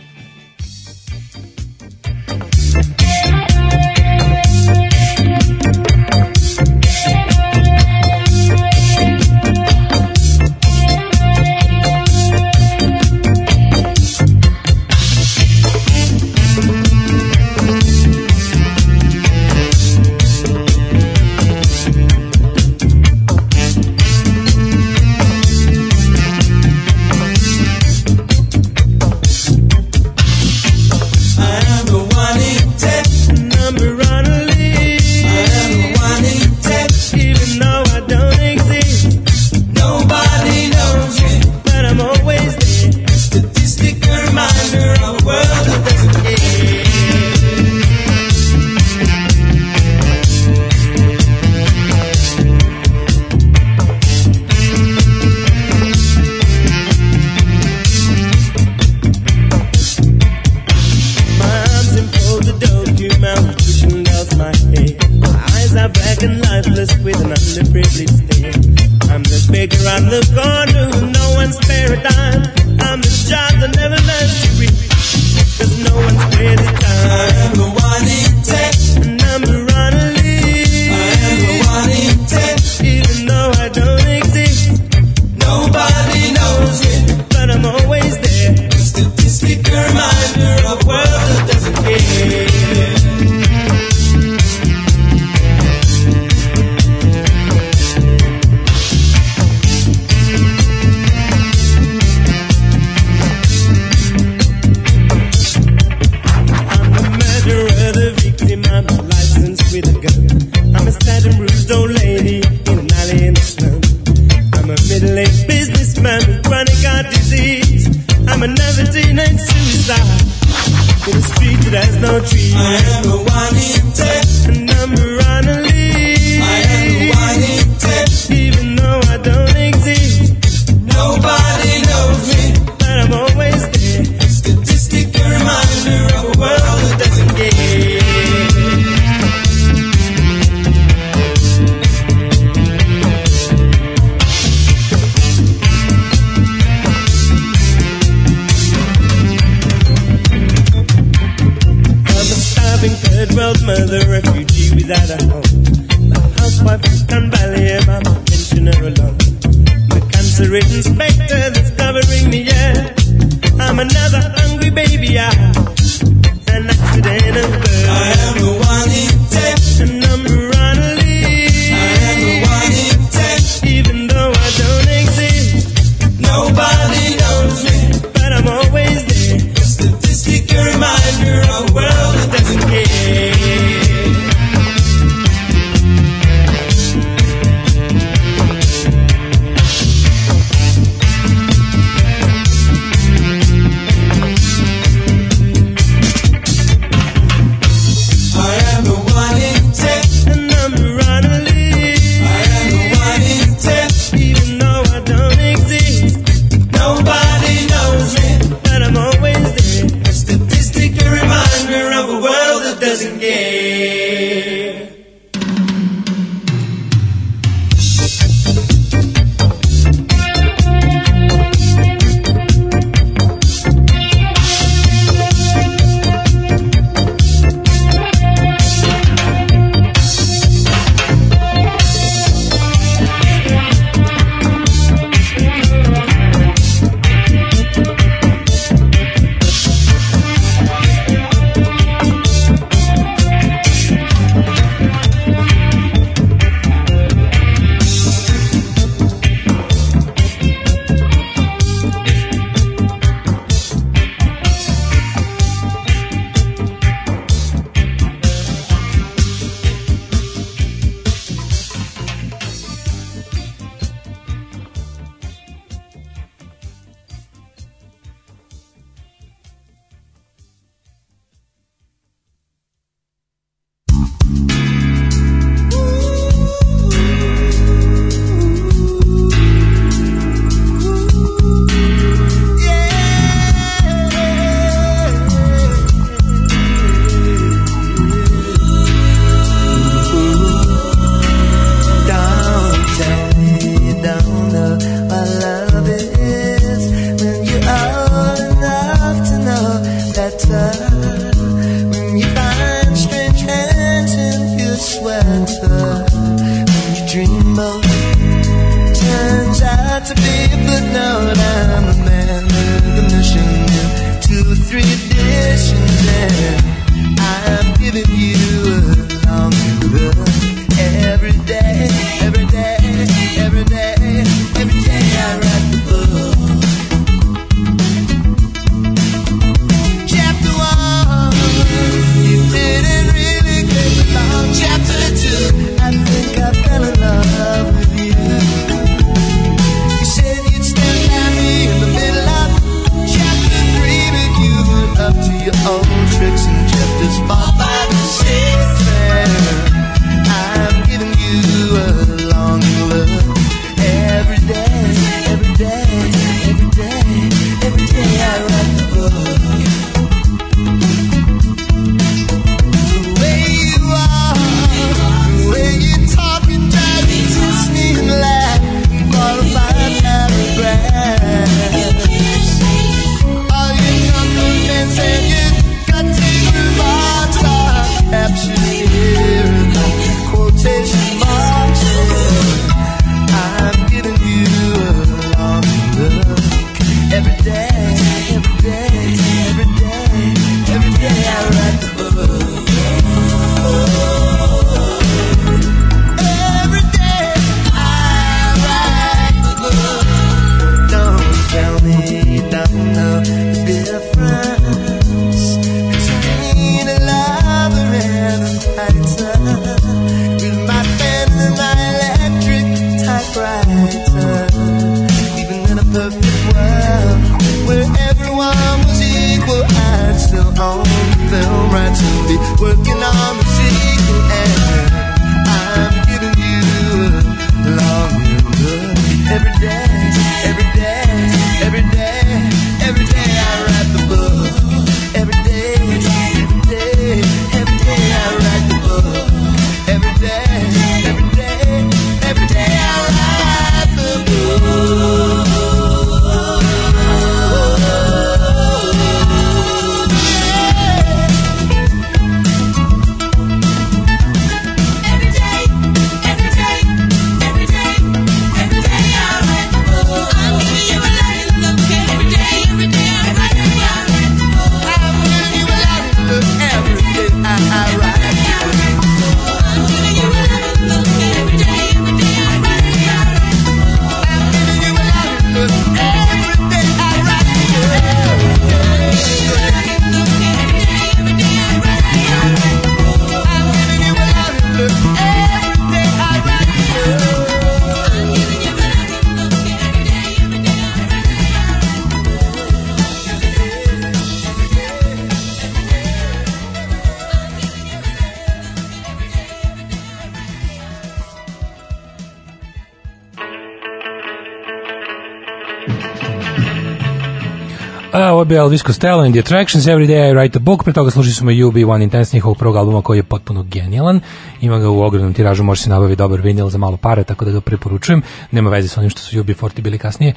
Bio Elvis Costello and the Attractions, Every Day I Write a Book, pre toga slušali smo UB One Intense njihovog prvog albuma koji je potpuno genijalan, ima ga u ogromnom tiražu, može se nabaviti dobar vinil za malo para, tako da ga preporučujem, nema veze sa onim što su UB40 bili kasnije,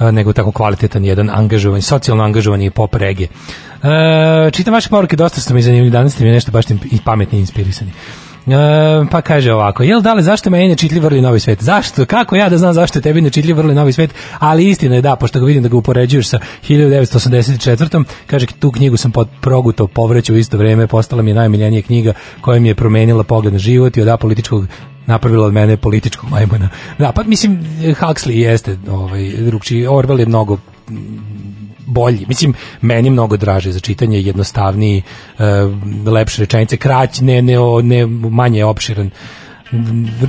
nego tako kvalitetan jedan angažovan, socijalno angažovan i pop reggae. E, čitam vaše poruke, dosta ste mi zanimljivi, danas ste mi nešto baš i pametni i inspirisani. E, pa kaže ovako, jel dale zašto me je nečitljiv vrli novi svet? Zašto? Kako ja da znam zašto je tebi nečitljiv vrli novi svet? Ali istina je da, pošto ga vidim da ga upoređuješ sa 1984. Kaže, tu knjigu sam pod proguto povreću u isto vreme, postala mi je najmiljenija knjiga koja mi je promenila pogled na život i od apolitičkog napravila od mene političkog majmuna. Da, pa mislim, Huxley jeste ovaj, drugčiji, Orwell je mnogo bolji. Mislim, meni mnogo draže za čitanje, jednostavniji, e, lepše rečenice, krać, ne, ne, ne manje opširan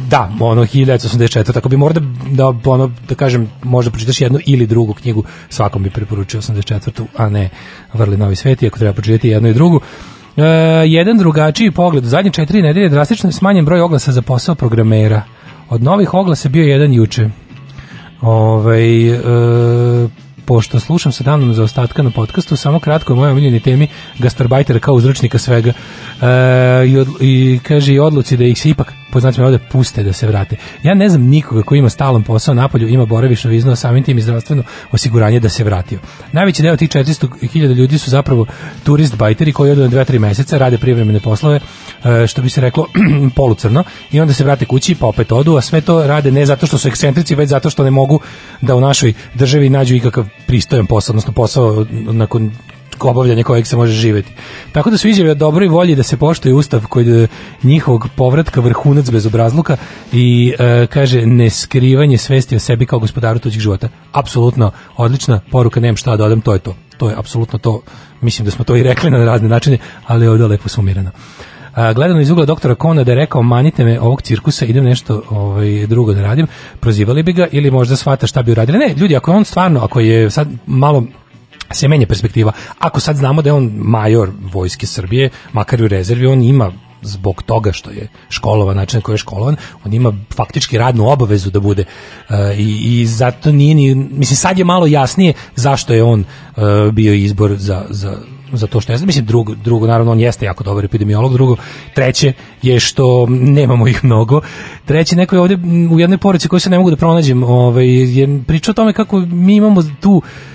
da, ono 1984, tako bi možda da ono da kažem, možda pročitaš jednu ili drugu knjigu, svakom bi preporučio 84, a ne Vrli novi svet, iako treba pročitati jednu i drugu. E, jedan drugačiji pogled, u zadnje četiri nedelje drastično je smanjen broj oglasa za posao programera. Od novih oglasa bio jedan juče. Ovaj e, pošto slušam sa danom za ostatka na podcastu, samo kratko o mojoj omiljeni temi gastarbajtera kao uzročnika svega. E, i, od, I kaže i odluci da ih se ipak poznacima ovde puste da se vrate. Ja ne znam nikoga ko ima stalan posao napolju, ima boravišno vizno, a samim tim i zdravstveno osiguranje da se vratio. Najveći deo tih 400.000 ljudi su zapravo turist bajteri koji odu na 2-3 meseca, rade privremene poslove, e, što bi se reklo polucrno, i onda se vrate kući pa opet odu, a sve to rade ne zato što su ekscentrici, već zato što ne mogu da u našoj državi nađu ikakav pristojan posao, odnosno posao nakon obavljanja kojeg se može živeti. Tako da su izjave o dobroj volji da se poštuje ustav kod e, njihovog povratka vrhunac bez obrazluka i e, kaže neskrivanje svesti o sebi kao gospodaru tuđih života. Apsolutno odlična poruka, nemam šta da dodam, to je to. To je apsolutno to. Mislim da smo to i rekli na razne načine, ali je ovdje lepo sumirano. A, gledano iz ugla doktora Kona da je rekao manite me ovog cirkusa, idem nešto ovaj, drugo da radim, prozivali bi ga ili možda shvata šta bi uradili. Ne, ljudi, ako je on stvarno, ako je sad malo se menja perspektiva. Ako sad znamo da je on major vojske Srbije, makar u rezervi, on ima zbog toga što je školovan, način na koji je školovan, on ima faktički radnu obavezu da bude uh, i, i zato nije ni, mislim sad je malo jasnije zašto je on uh, bio izbor za, za za to što je, mislim drugo, drugo naravno on jeste jako dobar epidemiolog, drugo treće je što nemamo ih mnogo. Treće neko je ovde u jednoj poruci koju se ne mogu da pronađem, ovaj je pričao o tome kako mi imamo tu e,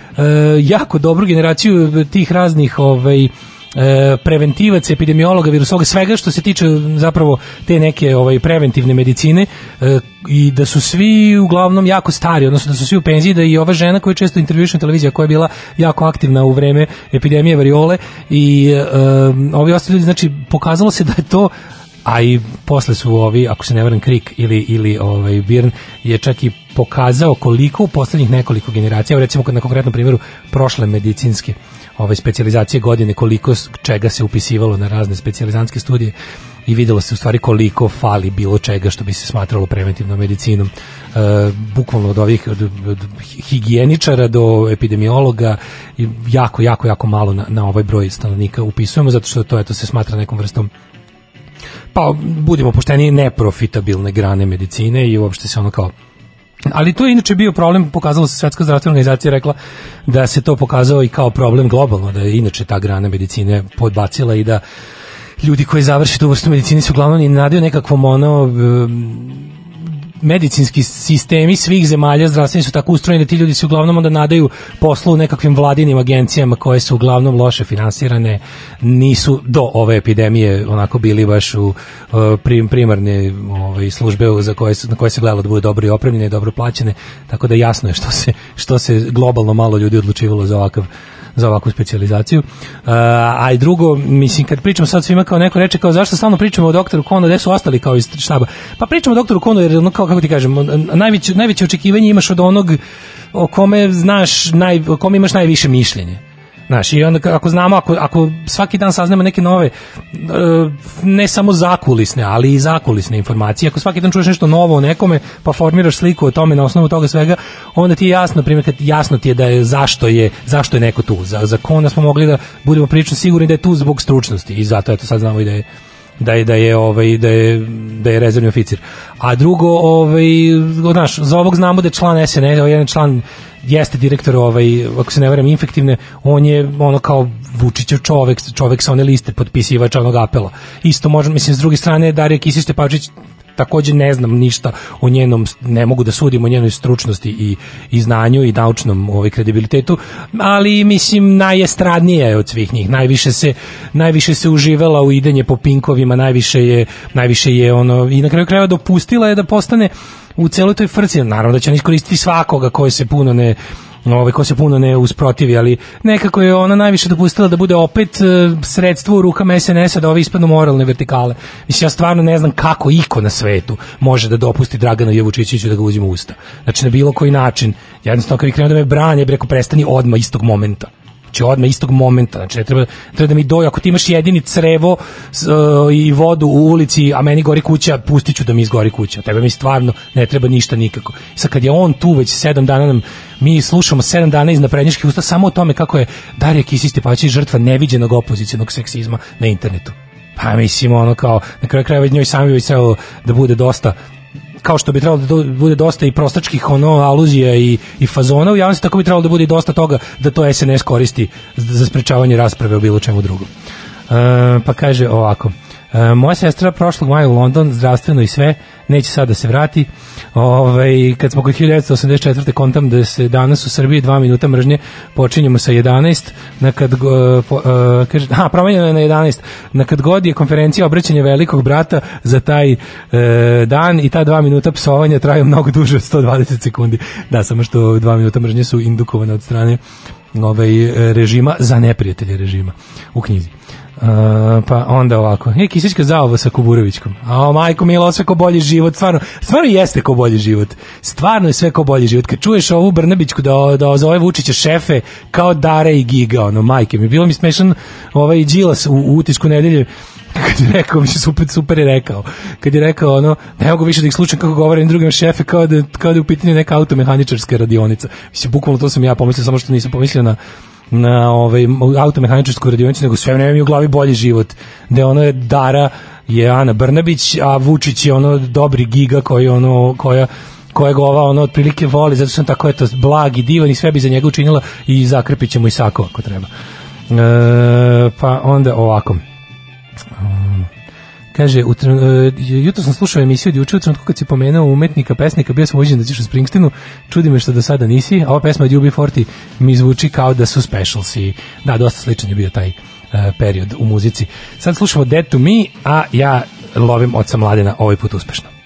jako dobru generaciju tih raznih ovaj e, preventivac, epidemiologa, virusologa, svega što se tiče zapravo te neke ovaj preventivne medicine e, i da su svi uglavnom jako stari, odnosno da su svi u penziji, da i ova žena koju često intervjuiše na televizija koja je bila jako aktivna u vreme epidemije variole i e, ovi ostali ljudi, znači pokazalo se da je to a i posle su ovi, ako se ne varam, Krik ili, ili ovaj, Birn je čak i pokazao koliko u poslednjih nekoliko generacija, recimo na konkretnom primjeru prošle medicinske ove specijalizacije godine, koliko čega se upisivalo na razne specijalizantske studije i videlo se u stvari koliko fali bilo čega što bi se smatralo preventivnom medicinom. E, bukvalno od ovih od, od higijeničara do epidemiologa jako, jako, jako malo na, na ovaj broj stanovnika upisujemo zato što to eto se smatra nekom vrstom pa budimo pošteni neprofitabilne grane medicine i uopšte se ono kao ali to je inače bio problem, pokazalo se Svetska zdravstvena organizacija rekla da se to pokazao i kao problem globalno, da je inače ta grana medicine podbacila i da ljudi koji završe tu vrstu medicine su uglavnom i nadaju nekakvom ono medicinski sistemi svih zemalja zdravstveni su tako ustrojeni da ti ljudi se uglavnom onda nadaju poslu u nekakvim vladinim agencijama koje su uglavnom loše finansirane, nisu do ove epidemije onako bili baš u uh, prim, primarne ovaj, službe za koje, na koje se gledalo da budu dobro i opremljene i dobro plaćene, tako da jasno je što se, što se globalno malo ljudi odlučivalo za ovakav za ovakvu specijalizaciju. Uh, a i drugo, mislim, kad pričamo sad svima kao neko reče, kao zašto stalno pričamo o doktoru Konu, gde su ostali kao iz štaba? Pa pričamo o doktoru Konu jer, ono, kao, kako ti kažem, najveće, najveće očekivanje imaš od onog o kome znaš, naj, o kome imaš najviše mišljenje. Znaš, i onda ako znamo, ako, ako svaki dan saznamo neke nove, e, ne samo zakulisne, ali i zakulisne informacije, ako svaki dan čuješ nešto novo o nekome, pa formiraš sliku o tome na osnovu toga svega, onda ti je jasno, primjer, kad jasno ti je da je zašto je, zašto je neko tu. Za, za kona smo mogli da budemo prilično sigurni da je tu zbog stručnosti i zato eto sad znamo i da je da je da je ovaj da je da je rezervni oficir. A drugo, ovaj znaš, za ovog znamo da je član SNS, ovaj jedan član jeste direktor ovaj ako se ne varam infektivne, on je ono kao Vučićev čovek, čovek sa one liste potpisivač onog apela. Isto možemo, mislim, s druge strane, Darija Kisić Tepavčić takođe ne znam ništa o njenom ne mogu da sudim o njenoj stručnosti i, i znanju i naučnom ovaj kredibilitetu ali mislim najestradnija je od svih njih. Najviše se najviše se uživala u idenje po pinkovima najviše je najviše je ono i na kraju krajeva dopustila je da postane u celoj toj frci. Naravno da će on iskoristiti svakoga koji se puno ne ovaj ko se puno ne usprotivi, ali nekako je ona najviše dopustila da bude opet e, sredstvo u rukama SNS-a da ovi ispadnu moralne vertikale. Mislim, ja stvarno ne znam kako iko na svetu može da dopusti Draganu Jevučićiću da ga uzima usta. Znači, na bilo koji način. Jednostavno, kad bi krenuo da me branje, bi rekao, prestani odmah istog momenta. Znači odmah istog momenta, znači ne treba, treba da mi doju, ako ti imaš jedini crevo s, e, i vodu u ulici, a meni gori kuća, pustit ću da mi izgori kuća. Tebe mi stvarno ne treba ništa nikako. Sad kad je on tu već sedam dana nam, mi slušamo sedam dana iz naprednjačkih usta samo o tome kako je Darija Kisić Tepavčić žrtva neviđenog opozicionog seksizma na internetu. Pa mislim ono kao, na kraju krajeva njoj sami bi trebalo da bude dosta kao što bi trebalo da bude dosta i prostačkih ono aluzija i, i fazona u javnosti, tako bi trebalo da bude dosta toga da to SNS koristi za sprečavanje rasprave o bilo čemu drugom. E, pa kaže ovako, moja sestra prošlog maja u London, zdravstveno i sve, neće sad da se vrati. Ovaj, kad smo kod 1984. kontam da se danas u Srbiji dva minuta mržnje počinjemo sa 11, na kad, go- po, e, kaže, ha, promenjeno je na 11, na kad god je konferencija obraćanja velikog brata za taj e, dan i ta dva minuta psovanja traju mnogo duže od 120 sekundi. Da, samo što dva minuta mržnje su indukovane od strane ovaj, e, režima za neprijatelje režima u knjizi. Uh, pa onda ovako, je Kisićka zaovo sa Kuburovićkom. A o majko milo, sve ko bolji život, stvarno, stvarno jeste ko bolji život. Stvarno je sve ko bolji život. Kad čuješ ovu Brnabićku da, da zove Vučića šefe kao Dare i Giga, ono, majke mi. Bilo mi smešan ovaj Đilas u, u utisku nedelje kad je rekao, mislim, super, super je rekao, kad je rekao, ono, ne mogu više da ih slučam kako govore drugim šefe, kao da, kao da je u pitanju neka automehaničarska radionica. Mislim, bukvalno to sam ja pomislio, samo što nisam pomislio na na ovaj automehaničarsku radionicu, nego sve vreme mi u glavi bolji život. Da ono je Dara je Ana Brnabić, a Vučić je ono dobri giga koji ono koja kojeg ova ono otprilike voli, zato on tako eto blag i divan i sve bi za njega učinila i zakrpit ćemo i sako ako treba. E, pa onda ovako. Kaže, u e, jutro sam slušao emisiju od juče u trenutku kad si pomenuo umetnika, pesnika, bio sam uđen da ćeš u Springsteenu, čudi me što do sada nisi, a ova pesma od UB40 mi zvuči kao da su specials i da, dosta sličan je bio taj e, period u muzici. Sad slušamo Dead to Me, a ja lovim oca mladena ovaj put uspešno.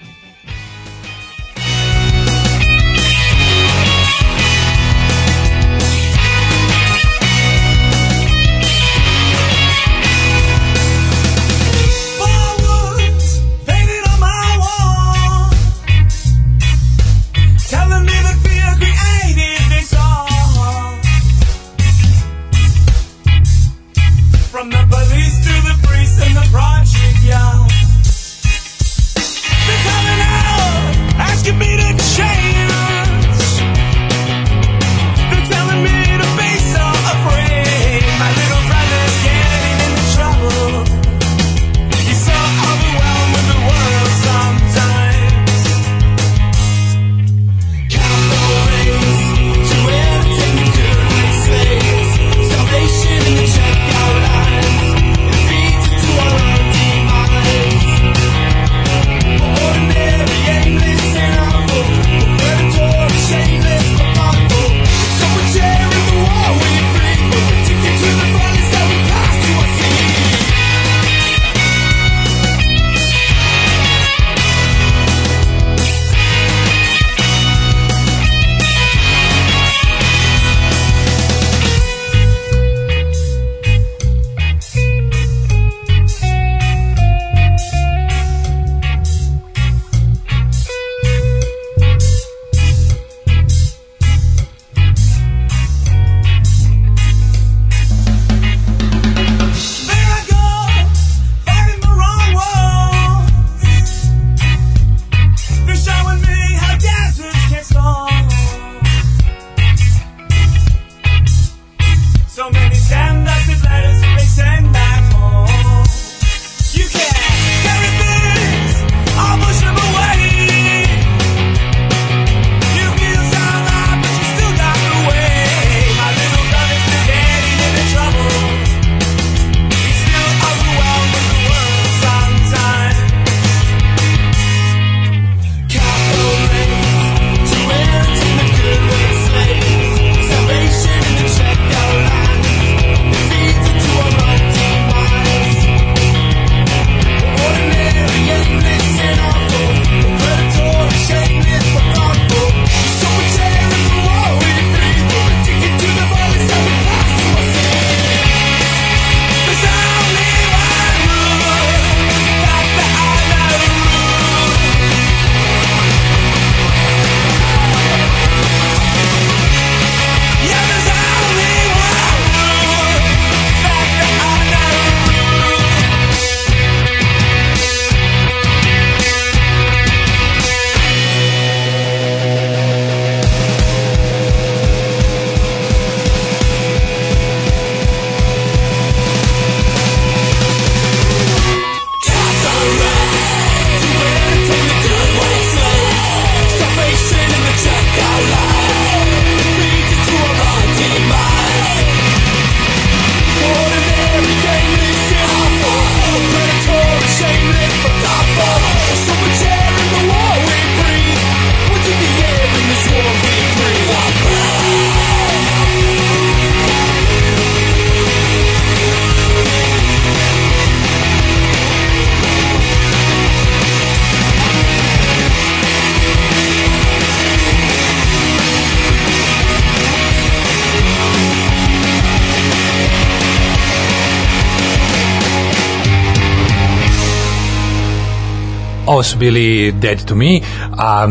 Su bili Dead to Me, a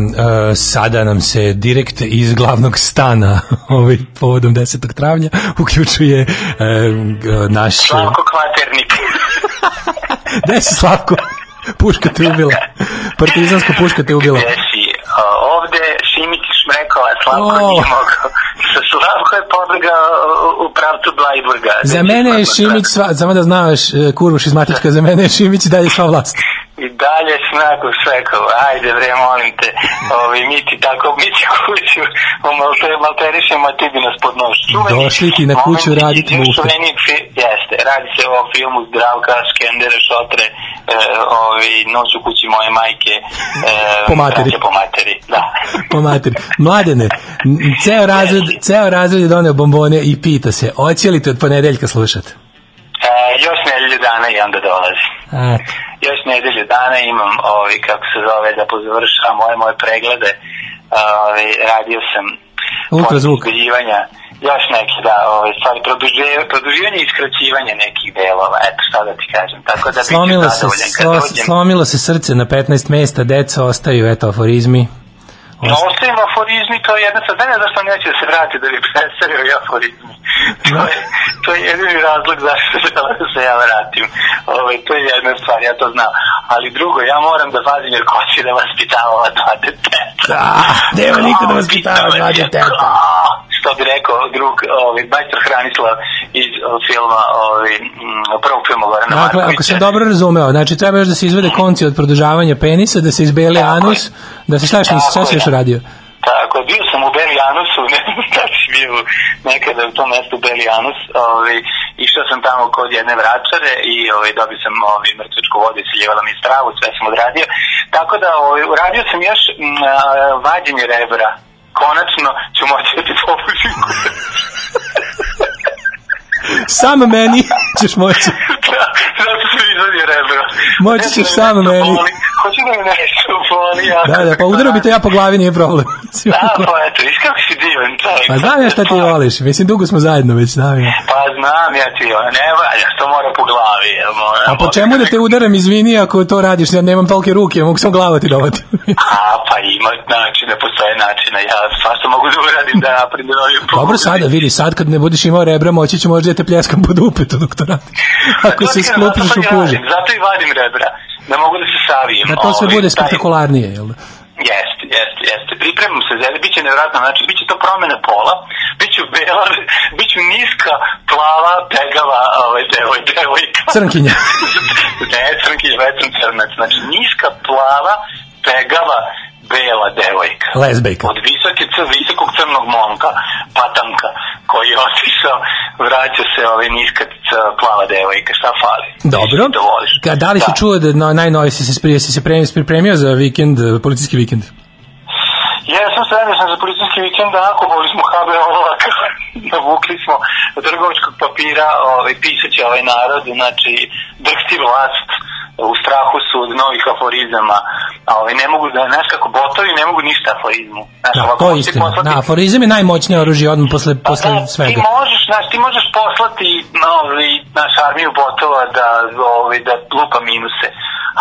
e, sada nam se direkt iz glavnog stana ovaj, povodom 10. travnja uključuje e, naš... Slavko Kvaternik. Gde si Slavko? Puška te ubila. Partizanska puška te ubila. Gde si? Ovde Šimić Šmrekova, Slavko O. nije mogao. Sa Slavko je pobegao u- pravcu Blajburga. Za mene je Šimić, sva, samo da znaš, e, kurvo šizmatička, za mene je Šimić dalje sva vlast. Dalje snagu svekao, ajde bre, molim te, ovi, mi ti tako, mi ti kuću, malte, malterišemo, ti bi nas pod nož. Čuveni Došli ti na kuću raditi iz muhe. čuveni Jeste, radi se o filmu Zdravka, Skendere, Šotre, e, ovi, Noć u kući moje majke, e, Po materi. po materi, da. Po materi. Mladene, ceo razred, ceo razred je doneo bombone i pita se, hoće li te od ponedeljka slušati? E, još nedelju dana i onda dolazi. A, još nedelju dana imam ovi kako se zove da pozavršavam moje moje preglede ovi, radio sam Ultrazvuk. još neki da ove stvari produživanje, produživanje i skraćivanje nekih delova eto šta da ti kažem tako da slomilo, se, slo, slomilo se srce na 15 mesta, deca ostaju, eto, aforizmi. No, ostavim aforizmi, to je jedna sad, ne zašto neće da se vrati da bi predstavio i aforizmi. To je, to je jedini razlog zašto se, da se ja vratim. Ove, to je jedna stvar, ja to znam. Ali drugo, ja moram da pazim jer ko će da vaspitava ova dva deteta. Da, nema niko da vaspitava dva deteta. Što bi rekao drug, ovaj, majstor Hranislav iz o, filma, ovaj, Gorana Dakle, ako sam dobro razumeo, znači treba još da se izvede konci od produžavanja penisa, da se izbeli Tako je. anus, da se šta nisi, šta si je, još radio? Tako, je, bio sam u Belijanusu, ne znam da si bio nekada u tom mestu Belijanus, ovaj, išao sam tamo kod jedne vračare i ovaj, dobio sam ovaj, mrtvačku vodu i siljevala mi stravu, sve sam odradio. Tako da ovaj, uradio sam još m, a, vađenje rebra. Konačno ću moći da ti popušim. Sam meni ćeš moći. da, zato sam izvadio rebro. Moći ćeš nešto meni. Hoću da me nešto boli. Da, da, pa kako udarao bi te ja po glavi, nije problem. Da, pa eto, viš kako si divan čovjek. Pa znam ja šta ti voliš, mislim, dugo smo zajedno već, znam ja. Pa znam ja ti, ne valja, što mora po glavi. mora, A po čemu da te udaram, izvini, ako to radiš, ja nemam tolike ruke, ja mogu sam glavu ti dovati. A, pa ima načina, postoje načina, ja svašta mogu da uradim da napravim da Dobro, sada, vidi, sad kad ne budeš imao rebra, moći ću možda da te pljeskam pod upetu dok to. Ako se sklopiš u kuži. Zato i vadim rebra, da mogu da se savijem. Da to sve ovaj, bude spektakularnije, jel da? Jeste, jeste, jeste. Pripremam se za biće nevjerojatno, znači biće to promene pola, biću bela, biću niska, plava, pegava, ovaj, devoj, devojka. Crnkinja. ne, crnkinja, već sam crnac. Znači, niska, plava, pegava, bela devojka. Lesbejka. Od visoke, visokog crnog momka, patanka, koji je otišao, vraća se ovaj niska, c- plava devojka. Šta fali? Dobro. Ka- Da li si čuo da na, najnovije si se, sprije, si se pripremio, za vikend, policijski vikend? Ja sam sredio sam za policijski vikend, alkoholi smo HB ovaka, navukli smo od trgovačkog papira, ovaj, pisaće ovaj narod, znači drhti vlast, u strahu su od novih aforizama, a ovaj, ne mogu da, znaš kako, botovi ne mogu ništa aforizmu. Znaš, Da, ovako to je istina. poslati- Da, aforizam je najmoćnije oružje odmah posle, Pa posle da, svega. Ti možeš, znaš, ti možeš poslati ovaj, naš armiju botova da, ovaj, da lupa minuse,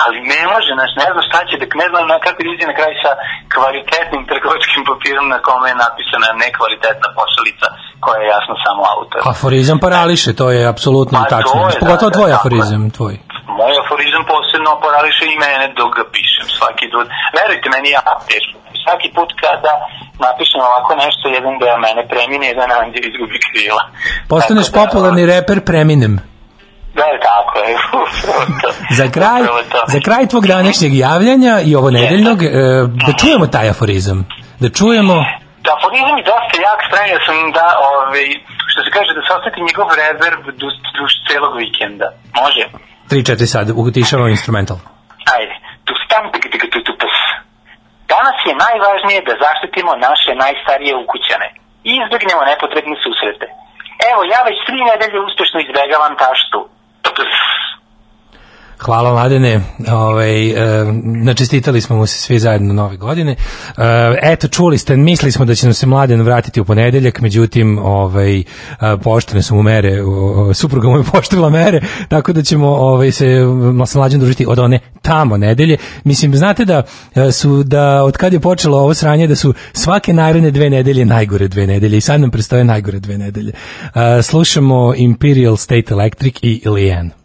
ali ne može, znaš, ne znam šta će, da ne znam na kako izađe na kraj sa kvalitetnim trgovačkim papirom na kome je napisana nekvalitetna pošalica koja je jasno samo autor. Aforizam parališe, to je apsolutno Pa to tačno. je, Pogotovo da, tvoj da, aforizam, tvoj. Moj aforizam posebno parališe i mene dok ga pišem svaki put. Verujte meni, ja teško. Svaki put kada napišem ovako nešto, jedan deo mene premine, jedan anđel izgubi krila. Postaneš Tako da, popularni reper Preminem. Da, tako je. Za kraj, za kraj tvog današnjeg javljanja i ovo nedeljnog, e, da čujemo taj aforizam. Da čujemo... Da, aforizam je dosta jak, spremio sam da, ovaj, što se kaže, da se ostati njegov reverb duž, duž celog vikenda. Može? 3-4 sad, utišavamo instrumental. Ajde. Tu stam, tik, tik, tu, tu, pus. Danas je najvažnije da zaštitimo naše najstarije ukućane i izbjegnemo nepotrebne susrete. Evo, ja već tri nedelje uspešno izbegavam taštu. todas Hvala Mladene, ovaj, e, načestitali smo mu se svi zajedno nove godine. E, eto, čuli ste, mislili smo da će nam se Mladen vratiti u ponedeljak, međutim, ovaj, e, poštene su mu mere, o, supruga mu je poštila mere, tako da ćemo ovaj, se sa Mlađan družiti od one tamo nedelje. Mislim, znate da e, su, da od kad je počelo ovo sranje, da su svake naredne dve nedelje najgore dve nedelje i sad nam prestaje najgore dve nedelje. E, slušamo Imperial State Electric i Leanne.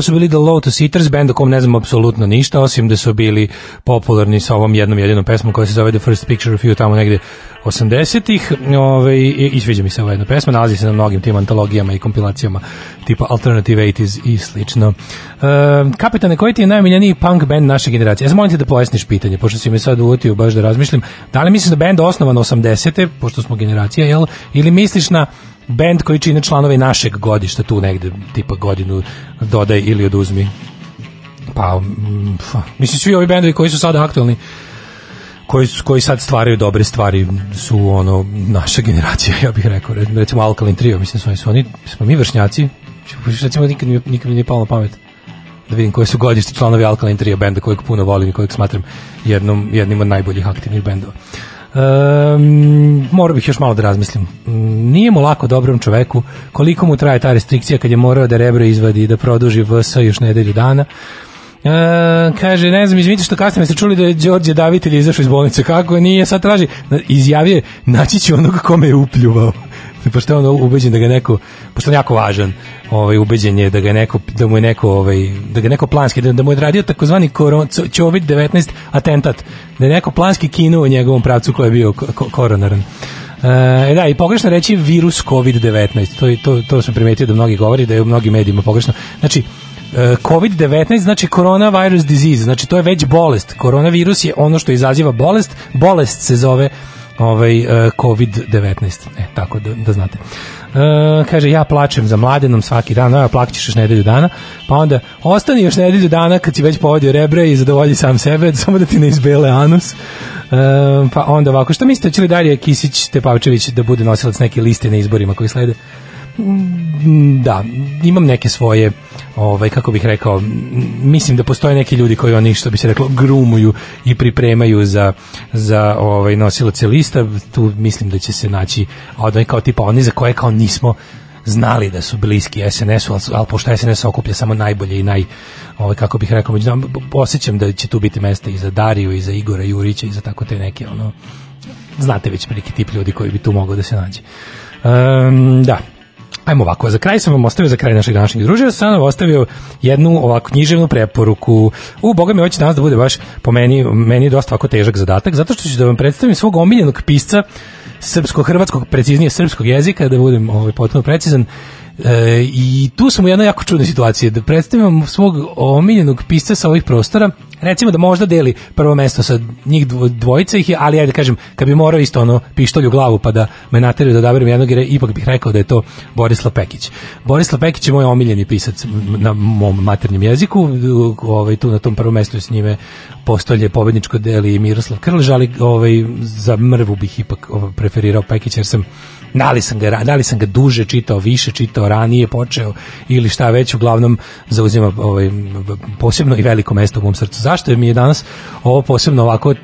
Ovo su bili The Lotus Eaters, band o kom ne znam apsolutno ništa, osim da su bili popularni sa ovom jednom jedinom pesmom koja se zove The First Picture of You tamo negde 80-ih. Ove, i, i sviđa mi se ova jedna pesma, nalazi se na mnogim tim antologijama i kompilacijama tipa Alternative 80s i slično. E, kapitane, koji ti je najomiljeniji punk band naše generacije? Ja sam molim te da pojasniš pitanje, pošto si me sad uvotio baš da razmišljam. Da li misliš da band osnovan 80-te, pošto smo generacija, jel? Ili misliš na band koji čine članovi našeg godišta tu negde, tipa godinu dodaj ili oduzmi. Pa, fa, mislim, svi ovi bendovi koji su sada aktualni, koji, koji sad stvaraju dobre stvari su ono naša generacija, ja bih rekao, Re- recimo Alkaline Trio, mislim su oni, su oni smo mi vršnjaci, recimo nikad nikad mi nije palo na pamet da vidim koji su godišnji članovi Alkaline Trio benda kojeg puno volim i kojeg smatram jednom, jednim od najboljih aktivnih bendova. Um, morao bih još malo da razmislim. Mm, Nije mu lako dobrom čoveku koliko mu traje ta restrikcija kad je morao da rebro izvadi i da produži VS još nedelju dana. E, kaže, ne znam, izvinite što kasnije ste čuli da je Đorđe Davitelj izašao iz bolnice. Kako je? Nije, sad traži. Izjavio je, naći ću onoga kome je upljuvao. Pošto je on ubeđen da ga neko, pošto je jako važan, ovaj, ubeđen je da ga neko, da mu je neko, ovaj, da ga neko planski, da, da mu je radio takozvani koron, COVID-19 atentat, da je neko planski kinuo u njegovom pravcu koji je bio ko- ko- koronaran. E, da, i pogrešno reći virus COVID-19, to, to, to sam primetio da mnogi govori, da je u mnogim medijima pogrešno. Znači, e, COVID-19 znači coronavirus disease, znači to je već bolest. Koronavirus je ono što izaziva bolest, bolest se zove ovaj e, COVID-19. E, tako da, da znate. E, kaže, ja plačem za mladenom svaki dan, ja plakaćeš još nedelju dana, pa onda ostani još nedelju dana kad si već povodio rebre i zadovolji sam sebe, samo da ti ne izbele anus. E, pa onda ovako, šta mislite, će li dalje Kisić Tepavčević da bude nosilac neke liste na izborima koji slede? Da, imam neke svoje ovaj kako bih rekao mislim da postoje neki ljudi koji oni što bi se reklo grumuju i pripremaju za za ovaj nosilace lista tu mislim da će se naći oni kao tipa oni za koje kao nismo znali da su bliski SNS-u, ali, ali pošto SNS okuplja samo najbolje i naj, ovaj, kako bih rekao, među nama, osjećam da će tu biti mesta i za Dariju, i za Igora Jurića, i za tako te neke, ono, znate već neki tip ljudi koji bi tu mogao da se nađe. Um, da, Ajmo ovako, za kraj sam vam ostavio za kraj našeg današnjeg druženja, sam vam ostavio jednu ovako književnu preporuku. U, boga mi, ovo će danas da bude baš po meni, meni dosta ovako težak zadatak, zato što ću da vam predstavim svog omiljenog pisca srpsko-hrvatskog, preciznije srpskog jezika, da budem ovaj, potpuno precizan. E, I tu sam u jednoj jako čudnoj situaciji, da predstavim svog omiljenog pisca sa ovih prostora, recimo da možda deli prvo mesto sa njih dvo- dvojica ih je, ali ajde da kažem, kad bi morao isto ono pištolj u glavu pa da me nateraju da odaberem jednog, jer ipak bih rekao da je to Borislav Pekić. Borislav Pekić je moj omiljeni pisac na mom maternjem jeziku, ovaj, tu na tom prvom mestu s njime postolje pobedničko deli Miroslav Krlež, ali ovaj, za mrvu bih ipak ovaj, preferirao Pekić, jer sam da li sam ga, da li sam ga duže čitao, više čitao, ranije počeo ili šta već, uglavnom zauzima ovaj, posebno i veliko mesto u mom srcu. zašto mi je danas ovo posebno ovako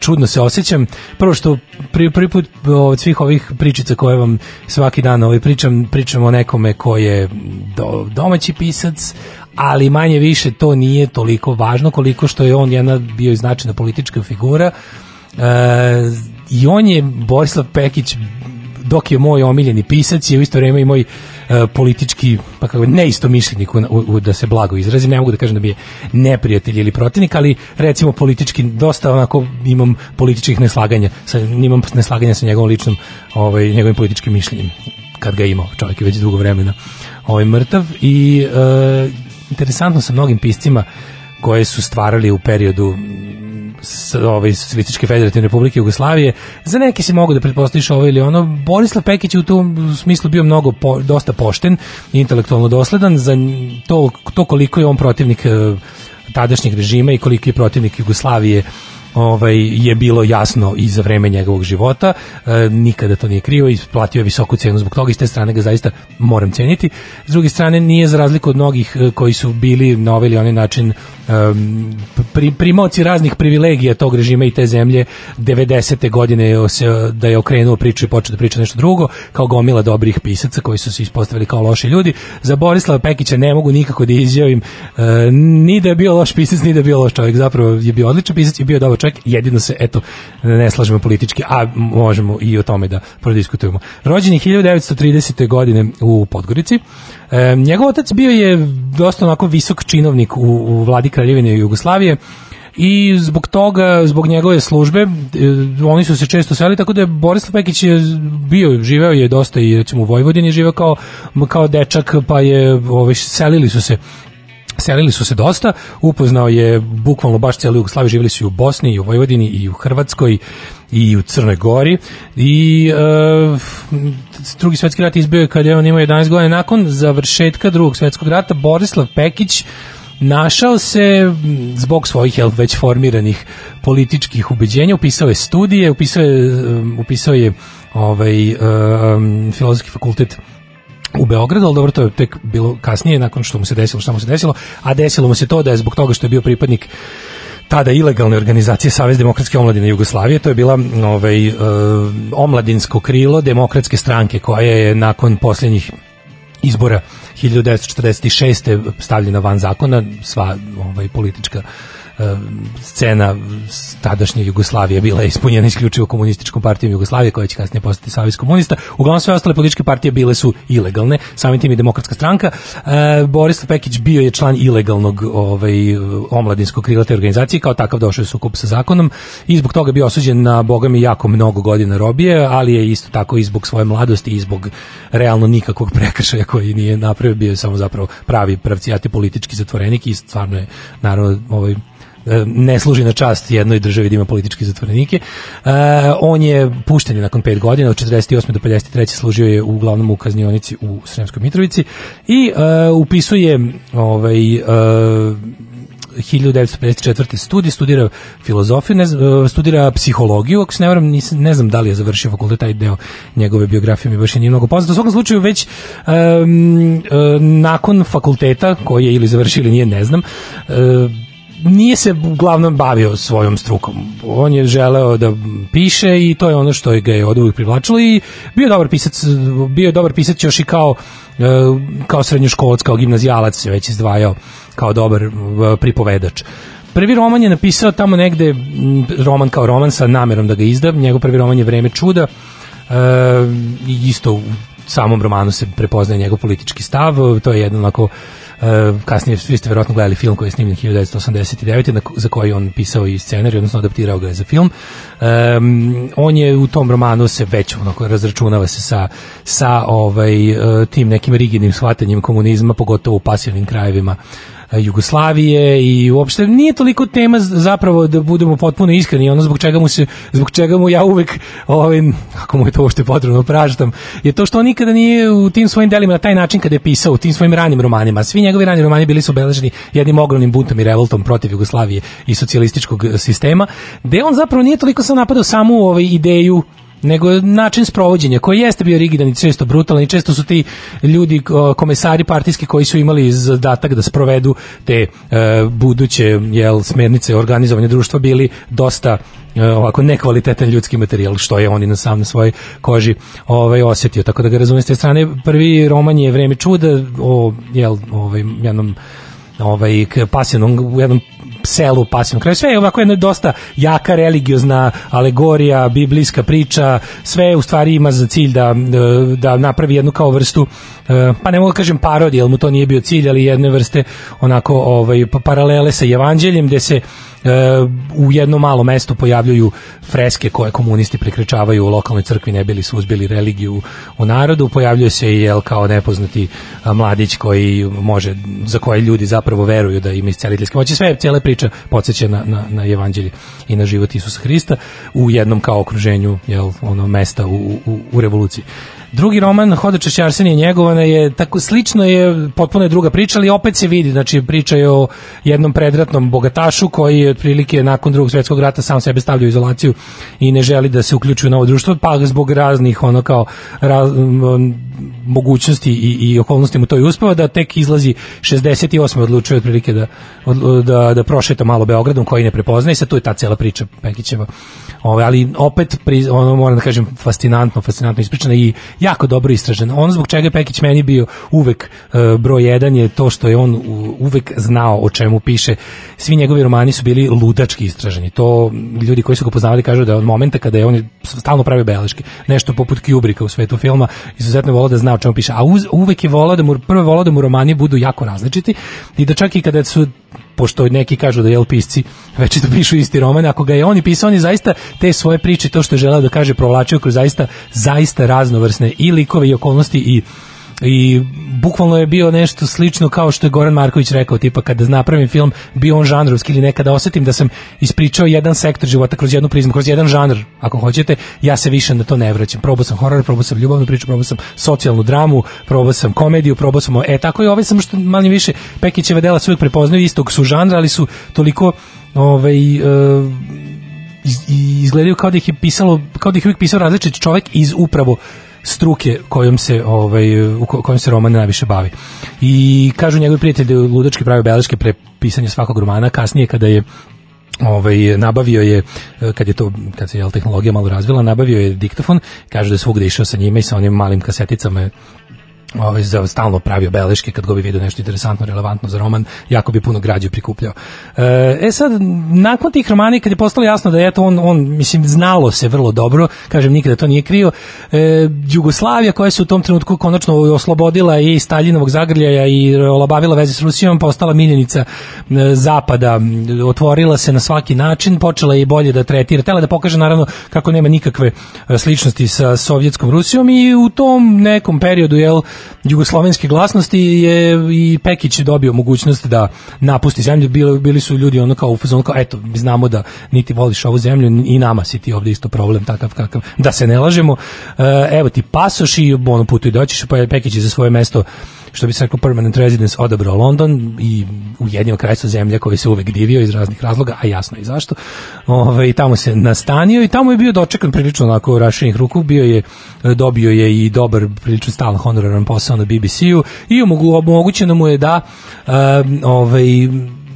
čudno se osjećam. Prvo što prvi, prvi put od svih ovih pričica koje vam svaki dan ovaj pričam, pričam o nekome ko je do, domaći pisac, ali manje više to nije toliko važno koliko što je on jedna bio značajna politička figura. E, I on je Borislav Pekić dok je moj omiljeni pisac je u isto vrijeme i moj e, politički pa kako neisto mišljenik u, u, da se blago izrazim, ne mogu da kažem da mi je neprijatelj ili protivnik, ali recimo politički dosta onako imam političkih neslaganja, sa, imam neslaganja sa njegovom ličnom, ovaj, njegovim političkim mišljenjem kad ga imao, čovjek je već dugo vremena ovaj, mrtav i e, interesantno sa mnogim piscima koje su stvarali u periodu s, ovaj, Socijalističke federativne republike Jugoslavije, za neke se mogu da pretpostaviš ovo ili ono. Borislav Pekić je u tom smislu bio mnogo, po, dosta pošten i intelektualno dosledan za to, to koliko je on protivnik eh, tadašnjeg režima i koliki je protivnik Jugoslavije ovaj je bilo jasno i za vreme njegovog života. E, nikada to nije krivo isplatio je visoku cenu zbog toga i s te strane ga zaista moram ceniti. S druge strane nije za razliku od mnogih e, koji su bili na ovaj ili onaj način um, pri, primoci raznih privilegija tog režima i te zemlje 90. godine se, da je okrenuo priču i počeo da priča nešto drugo kao gomila dobrih pisaca koji su se ispostavili kao loši ljudi za Borislava Pekića ne mogu nikako da izjavim uh, ni da je bio loš pisac ni da je bio loš čovjek zapravo je bio odličan pisac i bio dobar čovjek jedino se eto ne slažemo politički a možemo i o tome da prodiskutujemo rođen je 1930. godine u Podgorici E, njegov otac bio je dosta onako visok činovnik u, u vladi Kraljevine Jugoslavije. I zbog toga, zbog njegove službe, e, oni su se često seli, tako da je Borislav Pekić je bio, živeo je dosta i recimo u Vojvodini, živeo kao, kao dečak, pa je, ove, selili su se selili su se dosta, upoznao je bukvalno baš cijelu Jugoslaviju, živjeli su i u Bosni, i u Vojvodini, i u Hrvatskoj, i u Crnoj Gori. I uh, drugi svetski rat izbio je kad je on imao 11 godina. Nakon završetka drugog svetskog rata Borislav Pekić našao se zbog svojih jel, već formiranih političkih ubeđenja, upisao je studije, upisao je, upisao je ovaj, um, filozofski fakultet u Beogradu, ali dobro, to je tek bilo kasnije, nakon što mu se desilo, što mu se desilo, a desilo mu se to da je zbog toga što je bio pripadnik tada ilegalne organizacije Savez demokratske omladine Jugoslavije, to je bila ovaj, uh, omladinsko krilo demokratske stranke koja je nakon posljednjih izbora 1946. stavljena van zakona, sva ovaj, politička scena tadašnje Jugoslavije bila je ispunjena isključivo komunističkom partijom Jugoslavije koja će kasnije postati savez komunista. Uglavnom sve ostale političke partije bile su ilegalne, samim tim i demokratska stranka. E, Borislav Pekić bio je član ilegalnog ovaj, omladinskog krila te organizacije, kao takav došao je sukup sa zakonom i zbog toga bio osuđen na bogami jako mnogo godina robije, ali je isto tako i zbog svoje mladosti i zbog realno nikakvog prekršaja koji nije napravio, bio je samo zapravo pravi pravcijati politički zatvorenik i stvarno je naravno ovaj ne služi na čast jednoj državi da ima političke zatvorenike. E, on je pušten je nakon pet godina, od 48. do 53. služio je uglavnom u kaznionici u Sremskoj Mitrovici i e, upisuje ovaj, e, 1954. studij, studira filozofiju, ne, studira psihologiju, ako se ne varam, nis, ne znam da li je završio fakultet, taj deo njegove biografije mi baš nije mnogo poznat. U svakom slučaju već um, nakon fakulteta, koji je ili završio ili nije, ne znam, um, nije se uglavnom bavio svojom strukom. On je želeo da piše i to je ono što ga je od uvijek privlačilo i bio je dobar pisac, bio je dobar pisac još i kao e, kao srednjoškolac, kao gimnazijalac se već izdvajao kao dobar e, pripovedač. Prvi roman je napisao tamo negde, roman kao roman sa namerom da ga izda, njegov prvi roman je Vreme čuda, e, isto u samom romanu se prepoznaje njegov politički stav, to je jedno onako kasnije svi ste verovatno gledali film koji je snimljen 1989. Na, za koji on pisao i scenarij, odnosno adaptirao ga je za film. Um, on je u tom romanu se već onako razračunava se sa, sa ovaj, uh, tim nekim rigidnim shvatanjem komunizma, pogotovo u pasivnim krajevima Jugoslavije i uopšte nije toliko tema zapravo da budemo potpuno iskreni ono zbog čega mu se zbog čega mu ja uvek ovaj ako mu je to uopšte potrebno praštam je to što on nikada nije u tim svojim delima na taj način kada je pisao u tim svojim ranim romanima. Svi njegovi rani romani bili su obeleženi jednim ogromnim buntom i revoltom protiv Jugoslavije i socijalističkog sistema gde on zapravo nije toliko sam napadao samu ovaj ideju nego način sprovođenja koji jeste bio rigidan i često brutalan i često su ti ljudi komesari partijski koji su imali zadatak da sprovedu te e, buduće jel smernice organizovanja društva bili dosta e, ovako nekvalitetan ljudski materijal što je on i na sam na svojoj koži ovaj osetio. Tako da ga razumijem s te strane. Prvi roman je vreme čuda o jel ovaj jednom ovaj pasivnom jednom selu pasivnom kraju sve je ovako jedna dosta jaka religiozna alegorija biblijska priča. Sve u stvari ima za cilj da da napravi jednu kao vrstu e, pa ne mogu da kažem parodije, jer mu to nije bio cilj, ali jedne vrste onako ovaj pa- paralele sa evanđeljem gde se e, u jednom malom mestu pojavljuju freske koje komunisti prekrečavaju u lokalnoj crkvi ne bili suzbili religiju u narodu, pojavljuje se i jel kao nepoznati mladić koji može, za koje ljudi zapravo veruju da ima isceliteljske moći, sve cijela priča podsjeća na, na, na evanđelje i na život Isusa Hrista u jednom kao okruženju jel, ono mesta u, u, u revoluciji. Drugi roman Hodača Arsenije njegovana je tako slično je potpuno je druga priča, ali opet se vidi, znači priča je o jednom predratnom bogatašu koji je otprilike nakon drugog svjetskog rata sam sebe stavlja u izolaciju i ne želi da se uključuje u novo društvo, pa zbog raznih ono kao raz, mogućnosti i, i okolnosti mu to i uspeva da tek izlazi 68. odlučuje otprilike da, da, da prošeta malo Beogradom koji ne prepoznaje sad tu je ta cela priča Pekićeva. Ove, ali opet pri, ono moram da kažem fascinantno, fascinantno ispričana i jako dobro istražena. Ono zbog čega je Pekić meni bio uvek e, broj jedan je to što je on u- uvek znao o čemu piše. Svi njegovi romani su bili ludački istraženi. To ljudi koji su ga poznavali kažu da od momenta kada je on stalno pravio beleške, nešto poput Kubricka u svetu filma, izuzetno volao da zna o čemu piše. A uz, uvek je volao da mu prvo volao da mu romani budu jako različiti i da čak i kada su pošto neki kažu da jel pisci već da pišu isti roman, ako ga je on i pisao, on je zaista te svoje priče, to što je želeo da kaže, provlačio kroz zaista, zaista raznovrsne i likove i okolnosti i i bukvalno je bio nešto slično kao što je Goran Marković rekao, tipa kada napravim film bio on žanrovski ili nekada osetim da sam ispričao jedan sektor života kroz jednu prizmu, kroz jedan žanr, ako hoćete, ja se više na to ne vraćam. Probao sam horor, probao sam ljubavnu priču, probao sam socijalnu dramu, probao sam komediju, probao sam, e tako i ovaj sam što manje više Pekićeve dela uvijek prepoznaju istog su žanra, ali su toliko ovaj e, izgledaju kao da ih je pisalo, kao da ih je uvijek pisao različit čovjek iz upravo struke kojom se ovaj u ko- kojom se roman najviše bavi. I kažu njegovi prijatelji da je ludački pravio beleške pre pisanja svakog romana, kasnije kada je ovaj nabavio je kad je to kad se jel tehnologija malo razvila nabavio je diktofon kaže da je svugde išao sa njime i sa onim malim kaseticama je ovaj za stalno pravio beleške kad go bi vidio nešto interesantno, relevantno za roman, jako bi puno građe prikupljao. E, e sad, nakon tih romana i kad je postalo jasno da je eto on, on, mislim, znalo se vrlo dobro, kažem, nikada to nije krio, e, Jugoslavija koja se u tom trenutku konačno oslobodila i Staljinovog zagrljaja i olabavila veze s Rusijom, postala miljenica zapada, otvorila se na svaki način, počela je i bolje da tretira, tela da pokaže naravno kako nema nikakve e, sličnosti sa sovjetskom Rusijom i u tom nekom periodu, jel, jugoslovenske glasnosti je i Pekić dobio mogućnost da napusti zemlju, bili, bili su ljudi ono kao u fazonu kao eto, znamo da niti voliš ovu zemlju i nama si ti ovdje isto problem takav kakav, da se ne lažemo. E, evo ti pasoš i ono putuj doćiš, pa je Pekić za svoje mesto što bi se rekao permanent residence odabrao London i ujedinio krajstvo zemlje koji se uvek divio iz raznih razloga, a jasno i zašto. Ove, I tamo se nastanio i tamo je bio dočekan prilično onako raširenih ruku, bio je, dobio je i dobar, prilično stalan honoraran posao na BBC-u i omogu, omogućeno mu je da um, ovaj,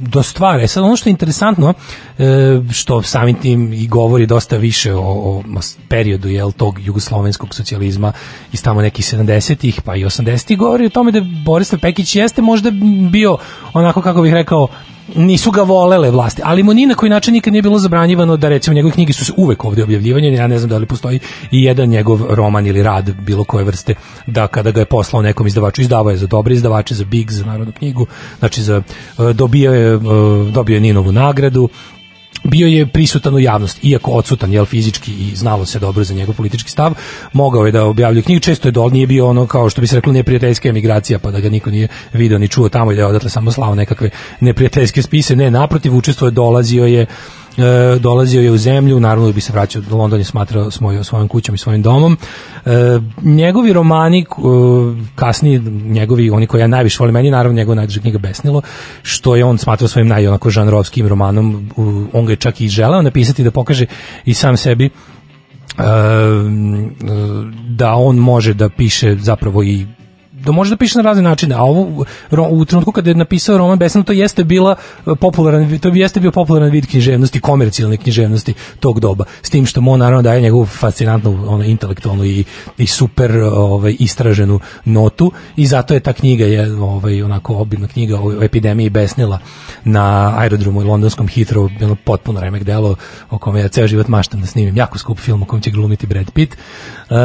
do stvara. E sad ono što je interesantno, e, što samim tim i govori dosta više o, o periodu jel, tog jugoslovenskog socijalizma iz tamo nekih 70-ih pa i 80-ih, govori o tome da Borislav Pekić jeste možda bio onako kako bih rekao nisu ga volele vlasti, ali mu ni na koji način nikad nije bilo zabranjivano da recimo njegove knjige su se uvek ovdje objavljivanje, ja ne znam da li postoji i jedan njegov roman ili rad bilo koje vrste, da kada ga je poslao nekom izdavaču, izdavao je za dobre izdavače, za Big, za narodnu knjigu, znači za, e, dobio je, e, dobio je Ninovu nagradu, bio je prisutan u javnosti, iako odsutan jel fizički i znalo se dobro za njegov politički stav, mogao je da objavljuje knjigu, često je dol, nije bio ono kao što bi se reklo neprijateljska emigracija, pa da ga niko nije video ni čuo tamo i da je odatle samo slao nekakve neprijateljske spise, ne, naprotiv, učestvuje, dolazio je e, dolazio je u zemlju, naravno da bi se vraćao do London je smatrao svoj, svojom kućom i svojim domom. E, njegovi romani, e, kasniji njegovi, oni koji ja najviše volim, meni naravno njegova najdraža knjiga Besnilo, što je on smatrao svojim naj onako žanrovskim romanom, on ga je čak i želeo napisati da pokaže i sam sebi da on može da piše zapravo i da može da piše na razne načine, a ovo u trenutku kada je napisao roman Besna, to jeste bila e, popularan, to jeste bio popularan vid književnosti, komercijalne književnosti tog doba, s tim što mu naravno daje njegovu fascinantnu, ono, intelektualnu i, i super ovaj, istraženu notu i zato je ta knjiga je ovaj, onako obidna knjiga o epidemiji besnila na aerodromu i londonskom Heathrow, bilo potpuno remek delo o kome ja ceo život maštam da snimim, jako skup film o kojem će glumiti Brad Pitt. E,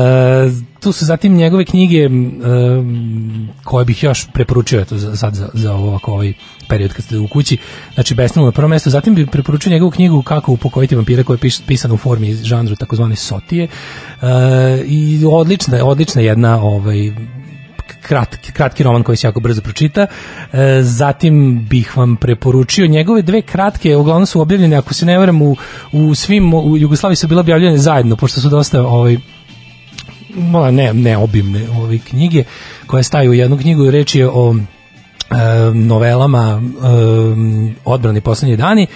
tu su zatim njegove knjige um, koje bih još preporučio eto, sad za, za ovako ovaj period kad ste u kući. Znači, Besnilo na prvo mesto. Zatim bih preporučio njegovu knjigu Kako upokojiti vampira koja je piš, pisana u formi žanru takozvane sotije. Uh, I odlična, odlična jedna ovaj, kratki, kratki roman koji se jako brzo pročita. E, zatim bih vam preporučio njegove dve kratke, uglavnom su objavljene, ako se ne varam, u, u svim, u Jugoslaviji su bile objavljene zajedno, pošto su dosta ovaj, mala ne, ne obimne ove knjige koje staju u jednu knjigu. Reč je o e, novelama e, odbrani poslednji dani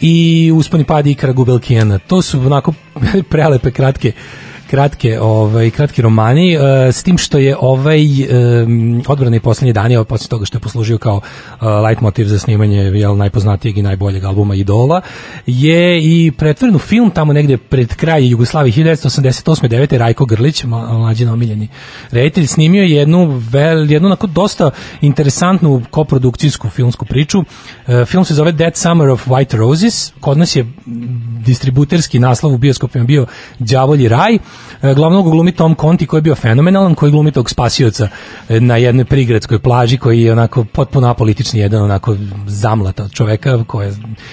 i usponi padi ikara Gubelkijana to su onako prelepe kratke kratke ovaj kratki romani e, s tim što je ovaj e, odbrani poslednji dani ovaj posle toga što je poslužio kao e, leitmotiv za snimanje jel najpoznatijeg i najboljeg albuma Idola je i pretvoren u film tamo negde pred kraj Jugoslavije 1988. 9. Rajko Grlić mlađi omiljeni reditelj snimio je jednu vel, jednu onako dosta interesantnu koprodukcijsku filmsku priču film se zove Dead Summer of White Roses kod nas je distributerski naslov u bioskopima bio Đavolji raj glavnog ga glumi Tom Conti koji je bio fenomenalan koji glumi tog spasioca e, na jednoj prigradskoj plaži koji je onako potpuno apolitični jedan onako zamlata od čoveka koja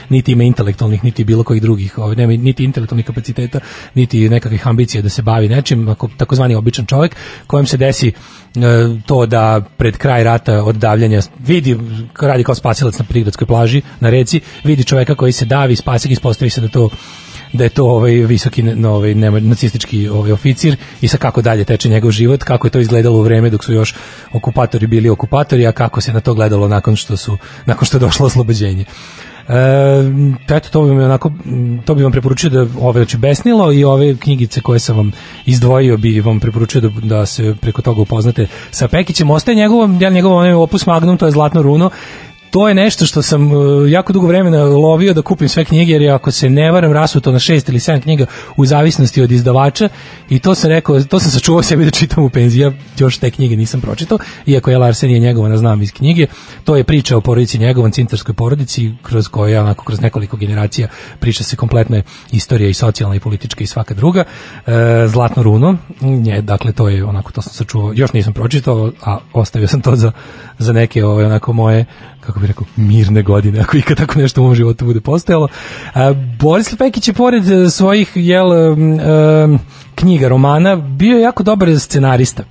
niti ima intelektualnih niti bilo kojih drugih ovaj, nema niti intelektualnih kapaciteta niti nekakvih ambicija da se bavi nečim ako takozvani običan čovek kojem se desi e, to da pred kraj rata od davljanja vidi radi kao spasilac na prigradskoj plaži na reci vidi čoveka koji se davi spasi ga ispostavi se da to da je to ovaj visoki ne- no, ovaj nacistički ovaj oficir i sa kako dalje teče njegov život, kako je to izgledalo u vreme dok su još okupatori bili okupatori, a kako se na to gledalo nakon što su nakon što je došlo oslobođenje. E, eto, to bi vam onako, to bi vam preporučio da ove znači Besnilo i ove knjigice koje sam vam izdvojio bi vam preporučio da, da se preko toga upoznate sa Pekićem. Ostaje njegovo, ja njegov onaj opus magnum, to je Zlatno runo, to je nešto što sam uh, jako dugo vremena lovio da kupim sve knjige jer je, ako se ne varam rasuto na šest ili sedam knjiga u zavisnosti od izdavača. I to sam rekao, to sam sačuvao sebi da čitam u penziji. Ja još te knjige nisam pročitao iako je Larsenija njegovana znam iz knjige. To je priča o porodici njegovan cintarskoj porodici kroz koje onako kroz nekoliko generacija priča se kompletna istorija i socijalna i politička i svaka druga. E, Zlatno runo nje, dakle to je onako to sam sačuvao još nisam pročitao a ostavio sam to za, za neke ove onako moje kako bih rekao, mirne godine, ako ikad tako nešto u mom životu bude postojalo. Boris Pekić je pored e, svojih jel, knjiga, romana, bio jako dobar scenarista.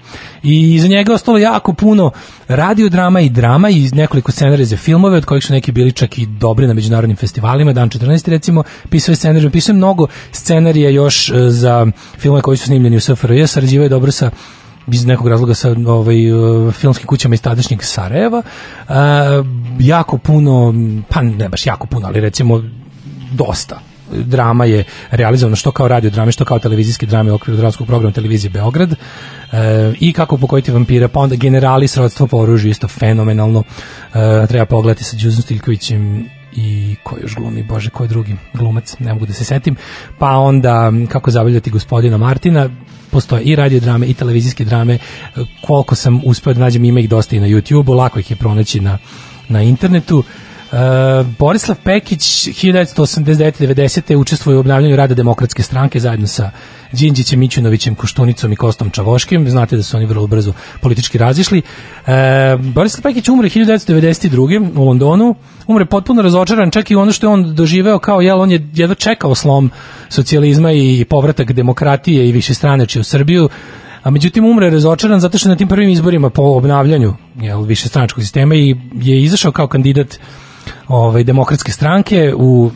I iza njega je ostalo jako puno radiodrama i drama i nekoliko scenarija za filmove, od kojih su neki bili čak i dobri na međunarodnim festivalima. Dan 14. recimo, pisao je scenarij, pisao je mnogo scenarija još e, za filmove koji su snimljeni u SFRJ, sarađivao je dobro sa iz nekog razloga sa ovaj uh, filmskim kućama iz tadašnjeg Sarajeva. Uh, jako puno, pa ne baš jako puno, ali recimo dosta drama je realizovano što kao radio drame, što kao televizijske drame u okviru dramskog programa televizije Beograd e, i kako pokojiti vampira, pa onda generali srodstvo po oružju, isto fenomenalno e, treba pogledati sa Đuzom Stiljkovićem i ko još glumi, bože, ko je drugi glumac, ne mogu da se setim, pa onda kako zabavljati gospodina Martina, postoje i radio drame i televizijske drame, koliko sam uspeo da nađem, ima ih dosta i na YouTube-u, lako ih je pronaći na, na internetu, Uh, Borislav Pekić 1989-90. učestvuje u obnavljanju rada demokratske stranke zajedno sa Đinđićem, Mićunovićem, Koštunicom i Kostom Čavoškim. Znate da su oni vrlo brzo politički razišli. Uh, Borislav Pekić umre 1992. u Londonu. Umre potpuno razočaran, čak i ono što je on doživeo kao, jel, on je jedva čekao slom socijalizma i povratak demokratije i više straneče u Srbiju a međutim umre razočaran zato što na tim prvim izborima po obnavljanju jel, više stranačkog sistema i je izašao kao kandidat ovaj, demokratske stranke u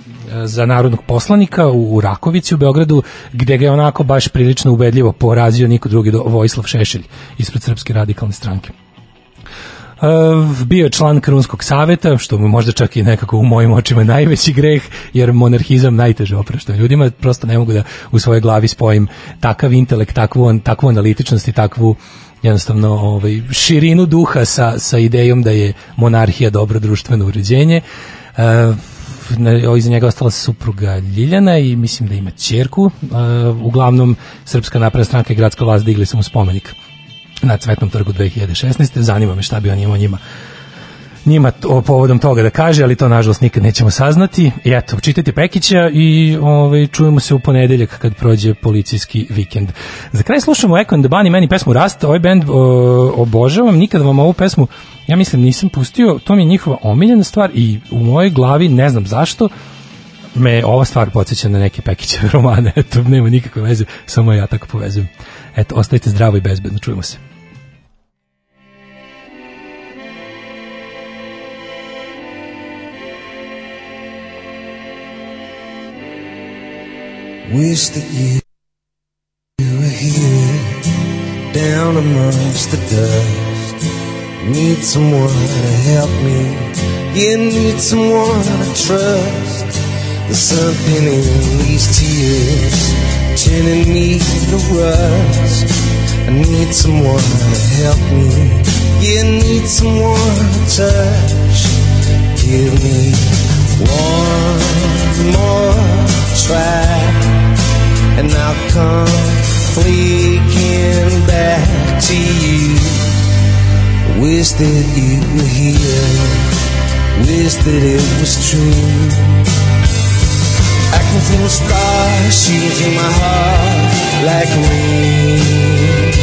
za narodnog poslanika u, u Rakovici u Beogradu gde ga je onako baš prilično ubedljivo porazio niko drugi do Vojislav Šešelj ispred Srpske radikalne stranke. Uh, bio je član Krunskog saveta, što mu možda čak i nekako u mojim očima najveći greh, jer monarhizam najteže oprašta ljudima, prosto ne mogu da u svojoj glavi spojim takav intelekt, takvu, takvu analitičnost i takvu jednostavno ovaj, širinu duha sa, sa idejom da je monarhija dobro društveno uređenje. Na, iza njega ostala supruga Ljiljana i mislim da ima ćerku. Uh, uglavnom, Srpska napredna stranka i gradska vlast digli su mu spomenik na Cvetnom trgu 2016. Zanima me šta bi on imao njima njima to, povodom toga da kaže, ali to nažalost nikad nećemo saznati. I eto, čitajte Pekića i ovaj, čujemo se u ponedeljak kad prođe policijski vikend. Za kraj slušamo Echo and the Bunny, meni pesmu Rast, ovaj band o, obožavam, nikad vam ovu pesmu, ja mislim nisam pustio, to mi je njihova omiljena stvar i u mojoj glavi, ne znam zašto, me ova stvar podsjeća na neke Pekićeve romane, eto, nema nikakve veze, samo ja tako povezujem. Eto, ostajte zdravo i bezbedno, čujemo se. Wish that you were here down amongst the dust. Need someone to help me. You need someone to trust. There's something in these tears turning me to rust. I need someone to help me. You need someone to touch. Give me one more try and I'll come fleeking back to you. Wish that you were here, wish that it was true. I can feel the stars shooting through my heart like rain.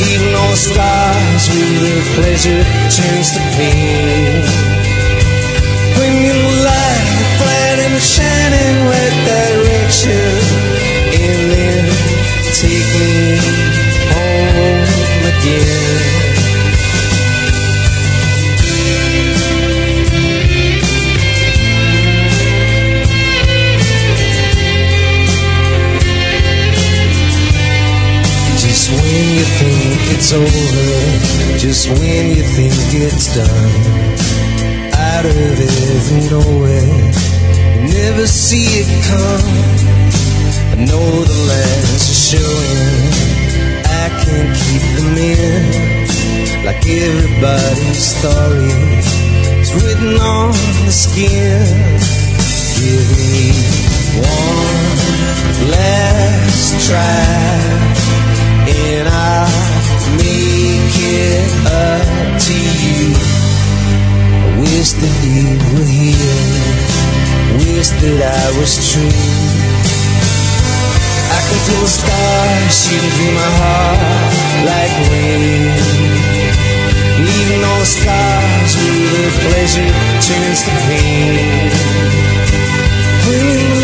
Leaving all the scars where the pleasure turns to pain. Bring in the light, bright and shining red direction, take me home again. Just when you think it's over, just when you think it's done out of every nowhere. You never see it come. I know the lands are showing. I can't keep them in. Like everybody's story is written on the skin. Give me one last try, and I'll make it up to you. I wish that you were here. Wish that I was true. I can feel the stars shooting through my heart like rain. Leaving all the scars where the pleasure turns to pain. Bring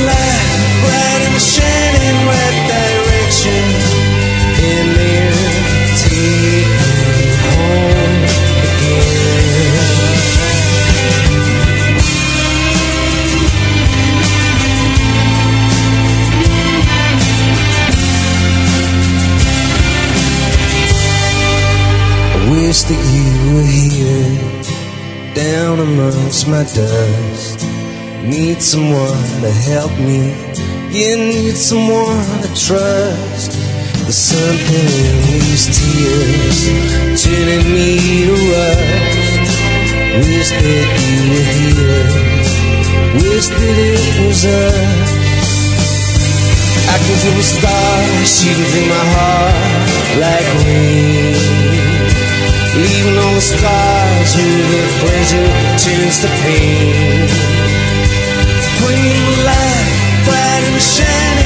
wish that you were here, down amongst my dust. Need someone to help me. You need someone to trust. There's something in these tears turning me to rust. Wish that you were here. Wish that it was us. I can feel the stars shooting through my heart like rain. Leaving all the scars where the pleasure turns to pain. Bring light, bright and shining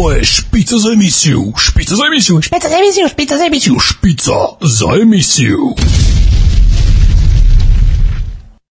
Ovo je špica za emisiju, špica za emisiju, špica za emisiju, špica za emisiju, špica za emisiju.